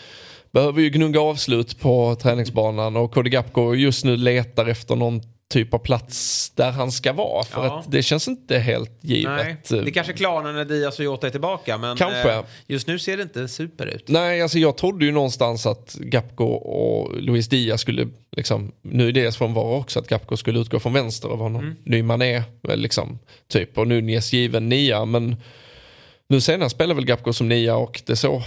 behöver ju gnugga avslut på träningsbanan och Cody Gapko just nu letar efter någon typ av plats där han ska vara. För Ja. att det känns inte helt Nej. givet. Det kanske klarnar när Diaz och Jota är tillbaka. Men Kanske. eh, just nu ser det inte super ut. Nej, alltså jag trodde ju någonstans att Gapko och Luis Diaz skulle, liksom, nu är Diaz från var också, att Gapko skulle utgå från vänster av honom. Mm. Ny Mané, väl, liksom, typ, och Nunez given nia, men nu senast spelar väl Gapko som nia och det såg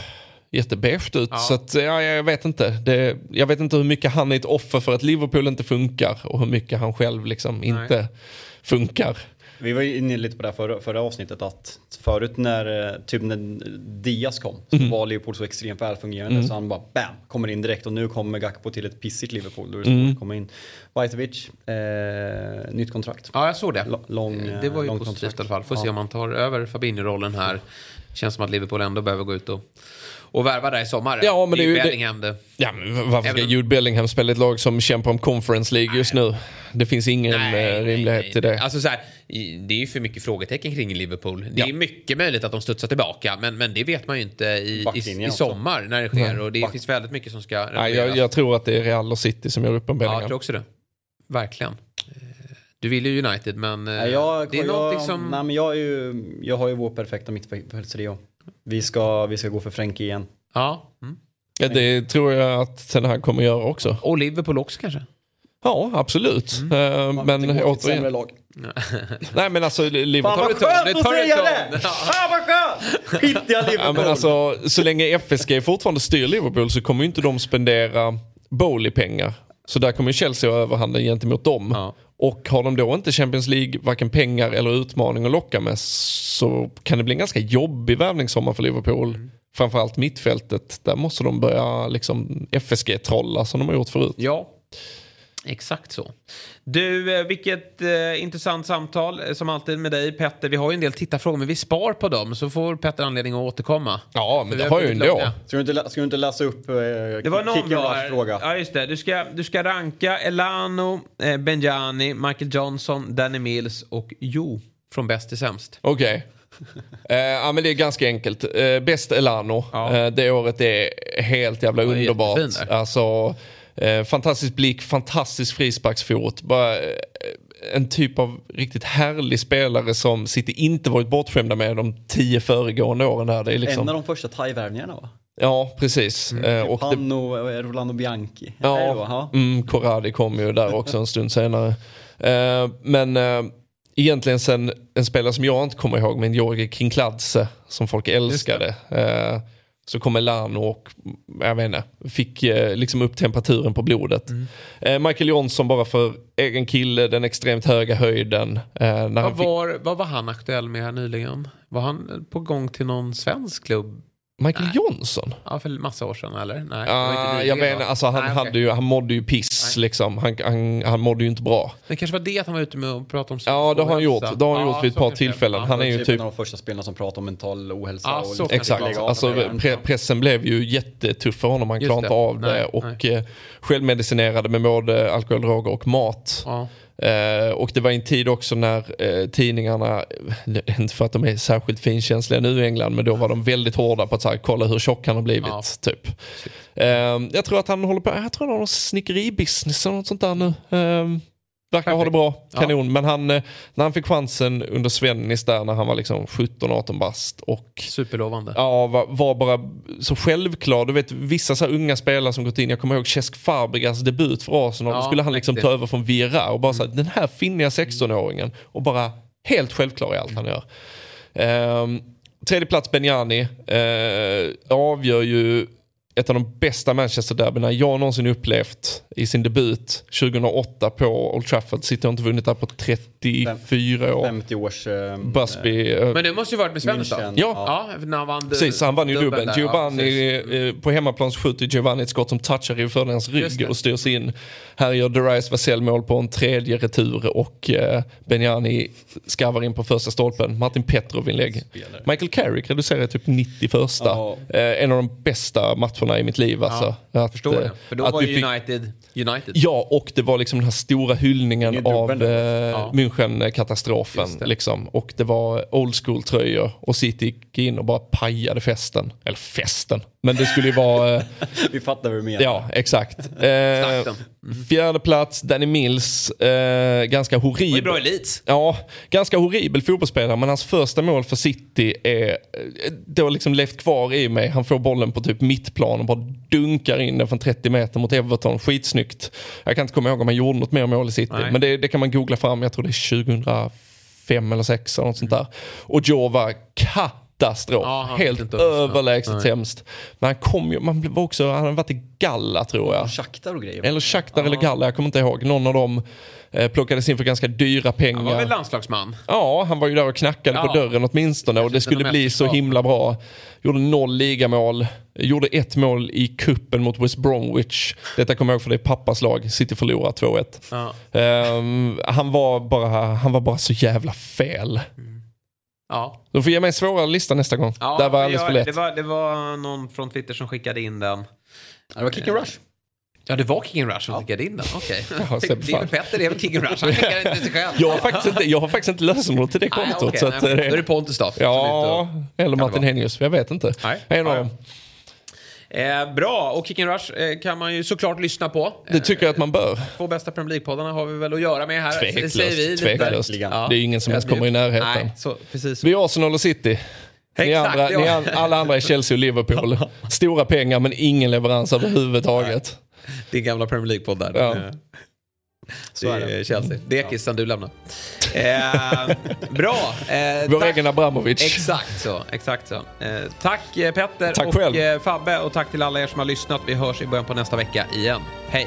jättebeige ut. Ja. Så att, ja, jag vet inte. Det, jag vet inte hur mycket han är ett offer för att Liverpool inte funkar och hur mycket han själv liksom inte funkar. Vi var ju inne lite på det här förra, förra avsnittet att förut när, eh, typ när Diaz kom så Mm. var Liverpool så extremt välfungerande Mm. så han bara bam, kommer in direkt och nu kommer Gakpo till ett pissigt Liverpool. Då är det Mm. komma in. Vajtovic, eh, nytt kontrakt. Ja, jag såg det. L- lång, det var ju lång positivt kontrakt. i alla fall. Får se Ja. om man tar över Fabinho-rollen här. Känns som att Liverpool ändå behöver gå ut och, och värva där i sommar. Ja, men det är ju- Bellingham det. Ja, men varför ska Jude Bellingham spela i ett lag som kämpar om Conference League just nu? Det finns ingen eh, rimlighet till det. Alltså så här, i- det är ju för mycket frågetecken kring Liverpool. Det är Ja. mycket möjligt att de studsar tillbaka, men, men det vet man ju inte i, i, i också. sommar när det sker. Nej. Och det Back- finns väldigt mycket som ska Nej, jag, jag tror att det är Real och City som gör upp om Ja, Bellingham. jag tror också det. Verkligen. Eh, Du vill ju United, men eh, Nej, jag, det är jag, någonting som... Nej, men jag, är ju, jag har ju vår perfekta mittfältstrio. Vi ska, vi ska gå för Frenkie igen. Ja. Mm. Ja, det tror jag att Ten Hag kommer göra också. Och Liverpool också kanske? Ja, absolut. Mm. Eh, men Det återigen. lag. Nej men alltså Liverpool... Fan vad skönt att säga det! Fan vad skönt! Skitiga Liverpool. Ja, men alltså, så länge FSG fortfarande styr Liverpool så kommer ju inte de spendera Bowley-pengar. Så där kommer Chelsea ha överhanden gentemot dem. Ja. Och har de då inte Champions League, varken pengar eller utmaning att locka med så kan det bli en ganska jobbig värvningssommar för Liverpool. Mm. Framförallt mittfältet, där måste de börja liksom FSG-trolla som de har gjort förut. Ja, exakt så. Du, eh, vilket eh, intressant samtal eh, som alltid med dig Petter. Vi har ju en del tittarfrågor men vi spar på dem så får Petter anledning att återkomma. Ja, men det har ju ändå. Ska du inte, ska du inte läsa upp eh, Det var någon bra fråga? Ja, just det. Du ska, du ska ranka Elano, eh, Benjani, Michael Johnson, Danny Mills och Jo från bäst till sämst. Okej. Eh, ja men det är ganska enkelt. Uh, bäst Elano. Ja. Eh, det året är helt jävla underbart. Alltså, eh, fantastisk blick, fantastisk frisparksfot. Bara, eh, en typ av riktigt härlig spelare som City inte varit bortskämda med de tio föregående åren. Där. Det är liksom, En av de första thai-värvningarna va? Ja, precis. Eh, och det, Han och eh, Rolando Bianchi. Då? ja, Ja. mm, Corradi kom ju där också en stund senare. Men egentligen sen en spelare som jag inte kommer ihåg, men Jorge Kinkladze som folk älskade. Så kom Elano och jag vet inte, fick eh, liksom upp temperaturen på blodet. Eh, Michael Johnson bara för egen kille, den extremt höga höjden. Eh, när han Vad fick, var, vad var han aktuell med här nyligen? Var han på gång till någon svensk klubb? Michael Johnson? Ja, för massa år sedan eller? Nej, nyligen, jag inte, alltså han, Nej, okej. hade ju, han mådde ju piss liksom. Han, han, han mådde ju inte bra. Det kanske var det att han var ute med och pratade om Ja, det har han gjort. Det har han Ja, gjort vid ett par tillfällen. Ja, Han är ju typ typ en av de första spelarna som pratar om mental ohälsa. Ja, och liksom Exakt, alltså pre pressen blev ju jättetuff för honom. Han klarade inte av det Nej, och eh, självmedicinerade med både alkohol, droger och mat. Ja. Eh, och det var en tid också när eh, tidningarna, eh, inte för att de är särskilt finkänsliga nu i England, men då var de väldigt hårda på att så här, kolla hur tjock han har blivit. Ja. Typ. Eh, jag tror att han håller på, jag tror han har någon snickeribusiness eller något sånt där nu. Verkar ha det bra, Ja. kanon. Men han, eh, när han fick chansen under Svennis där när han var liksom 17-18 bast och Superlovande. Ja, var, var bara så självklar. Du vet vissa så här unga spelare som gått in. Jag kommer ihåg Cesc Fabregas debut för Arsenal. Ja, Då skulle han liksom ta över från Vieira och bara säga den här finniga 16-åringen. Och bara helt självklar i allt han gör. Ehm, tredje plats Benjani. Eh, avgör ju ett av de bästa Manchester-derbyna jag någonsin upplevt i sin debut 2008 på Old Trafford. City har inte vunnit där på 34 år. 50 års... Eh, Busby. eh, Men det måste ju varit med då? München. Ja. Ja, när han vann Precis, han vann ju dubbeln. där. Ja, Giovanni eh, på hemmaplan skjuter Giovanni ett skott som touchar i det. rygg och styrs in. Här gör Derice Vassell mål på en tredje retur och eh, Benjani skarvar in på första stolpen. Martin Petrov-inlägg. Michael Carrick reducerar typ 91 Ja. eh, En av de bästa matcherna i mitt liv alltså. Att, Förstår eh, det. För då att var vi ju fick- United United. Ja, och det var liksom den här stora hyllningen av eh, Ja. München-katastrofen. Det. Liksom. Och det var old school-tröjor och City gick in och bara pajade festen. Eller festen, men det skulle ju vara... Eh, Vi fattar vad du menar. ja, exakt. Eh, fjärde plats, Danny Mills. Eh, ganska Det horribel. bra elit. Ja, ganska horribel fotbollsspelare men hans första mål för City är, eh, det har liksom levt kvar i mig. Han får bollen på typ mittplan och bara dunkar in den från 30 meter mot Everton. Skitsnyggt. Jag kan inte komma ihåg om han gjorde något mer mål i City Nej. men det, det kan man googla fram. Jag tror det är 2005 eller 2006 eller något sånt där. Och Joe var katastrof. Ja, Helt överlägset Nej. sämst. Men han kom ju, man var också, han hade varit i Galla tror jag. Shakhtar och grejer. Eller Shakhtar eller Galla, jag kommer inte ihåg. Någon av dem eh, plockades in för ganska dyra pengar. Han var väl landslagsman? Ja, han var ju där och knackade Ja. på dörren åtminstone och det skulle bli så himla bra. Gjorde noll ligamål, gjorde ett mål i kuppen mot West Bromwich. Detta kommer jag ihåg för det är pappas lag, City förlorar 2-1. Ja. Ehm, han, var bara, han var bara så jävla fel. Ja. Du får ge mig en svårare lista nästa gång. ja Där var alldeles jag- för lätt. Det var, det var någon från Twitter som skickade in den. Ja, det var Kick and Rush. Ja, det var King Rush som skickade in den. Okej. Ja, Sepp, det är Petter, det är väl King Rush. Han skickar inte sig själv. Jag har faktiskt inte, jag har faktiskt inte lösenord till det Nej, kontot. okej. så att, Nej, eh, Då är det Pontus då. Ja, inte- eller det Martin. Henius. Jag vet inte. Nej. En av Ja, ja. dem. Eh, bra, och Kick and Rush eh, kan man ju såklart lyssna på. Det tycker jag att man bör. Två bästa Premier League-poddarna har vi väl att göra med här. Tveklöst. säger vi lite. tveklöst. Verkligen. Det är ingen som ens kommer i närheten. Nej, så, precis. Vi är Arsenal och City. Ni andra, ja. ni an, alla andra är Chelsea och Liverpool. Stora pengar men ingen leverans överhuvudtaget. Din gamla Premier League-podd där. Ja. Så det är det. är Chelsea. Dekis sen du lämnade. Eh, bra. Eh, Vår egen Abramovic. Exakt så. Exakt så. Eh, tack eh, Petter Tack och själv. eh, Fabbe och tack till alla er som har lyssnat. Vi hörs i början på nästa vecka igen. Hej!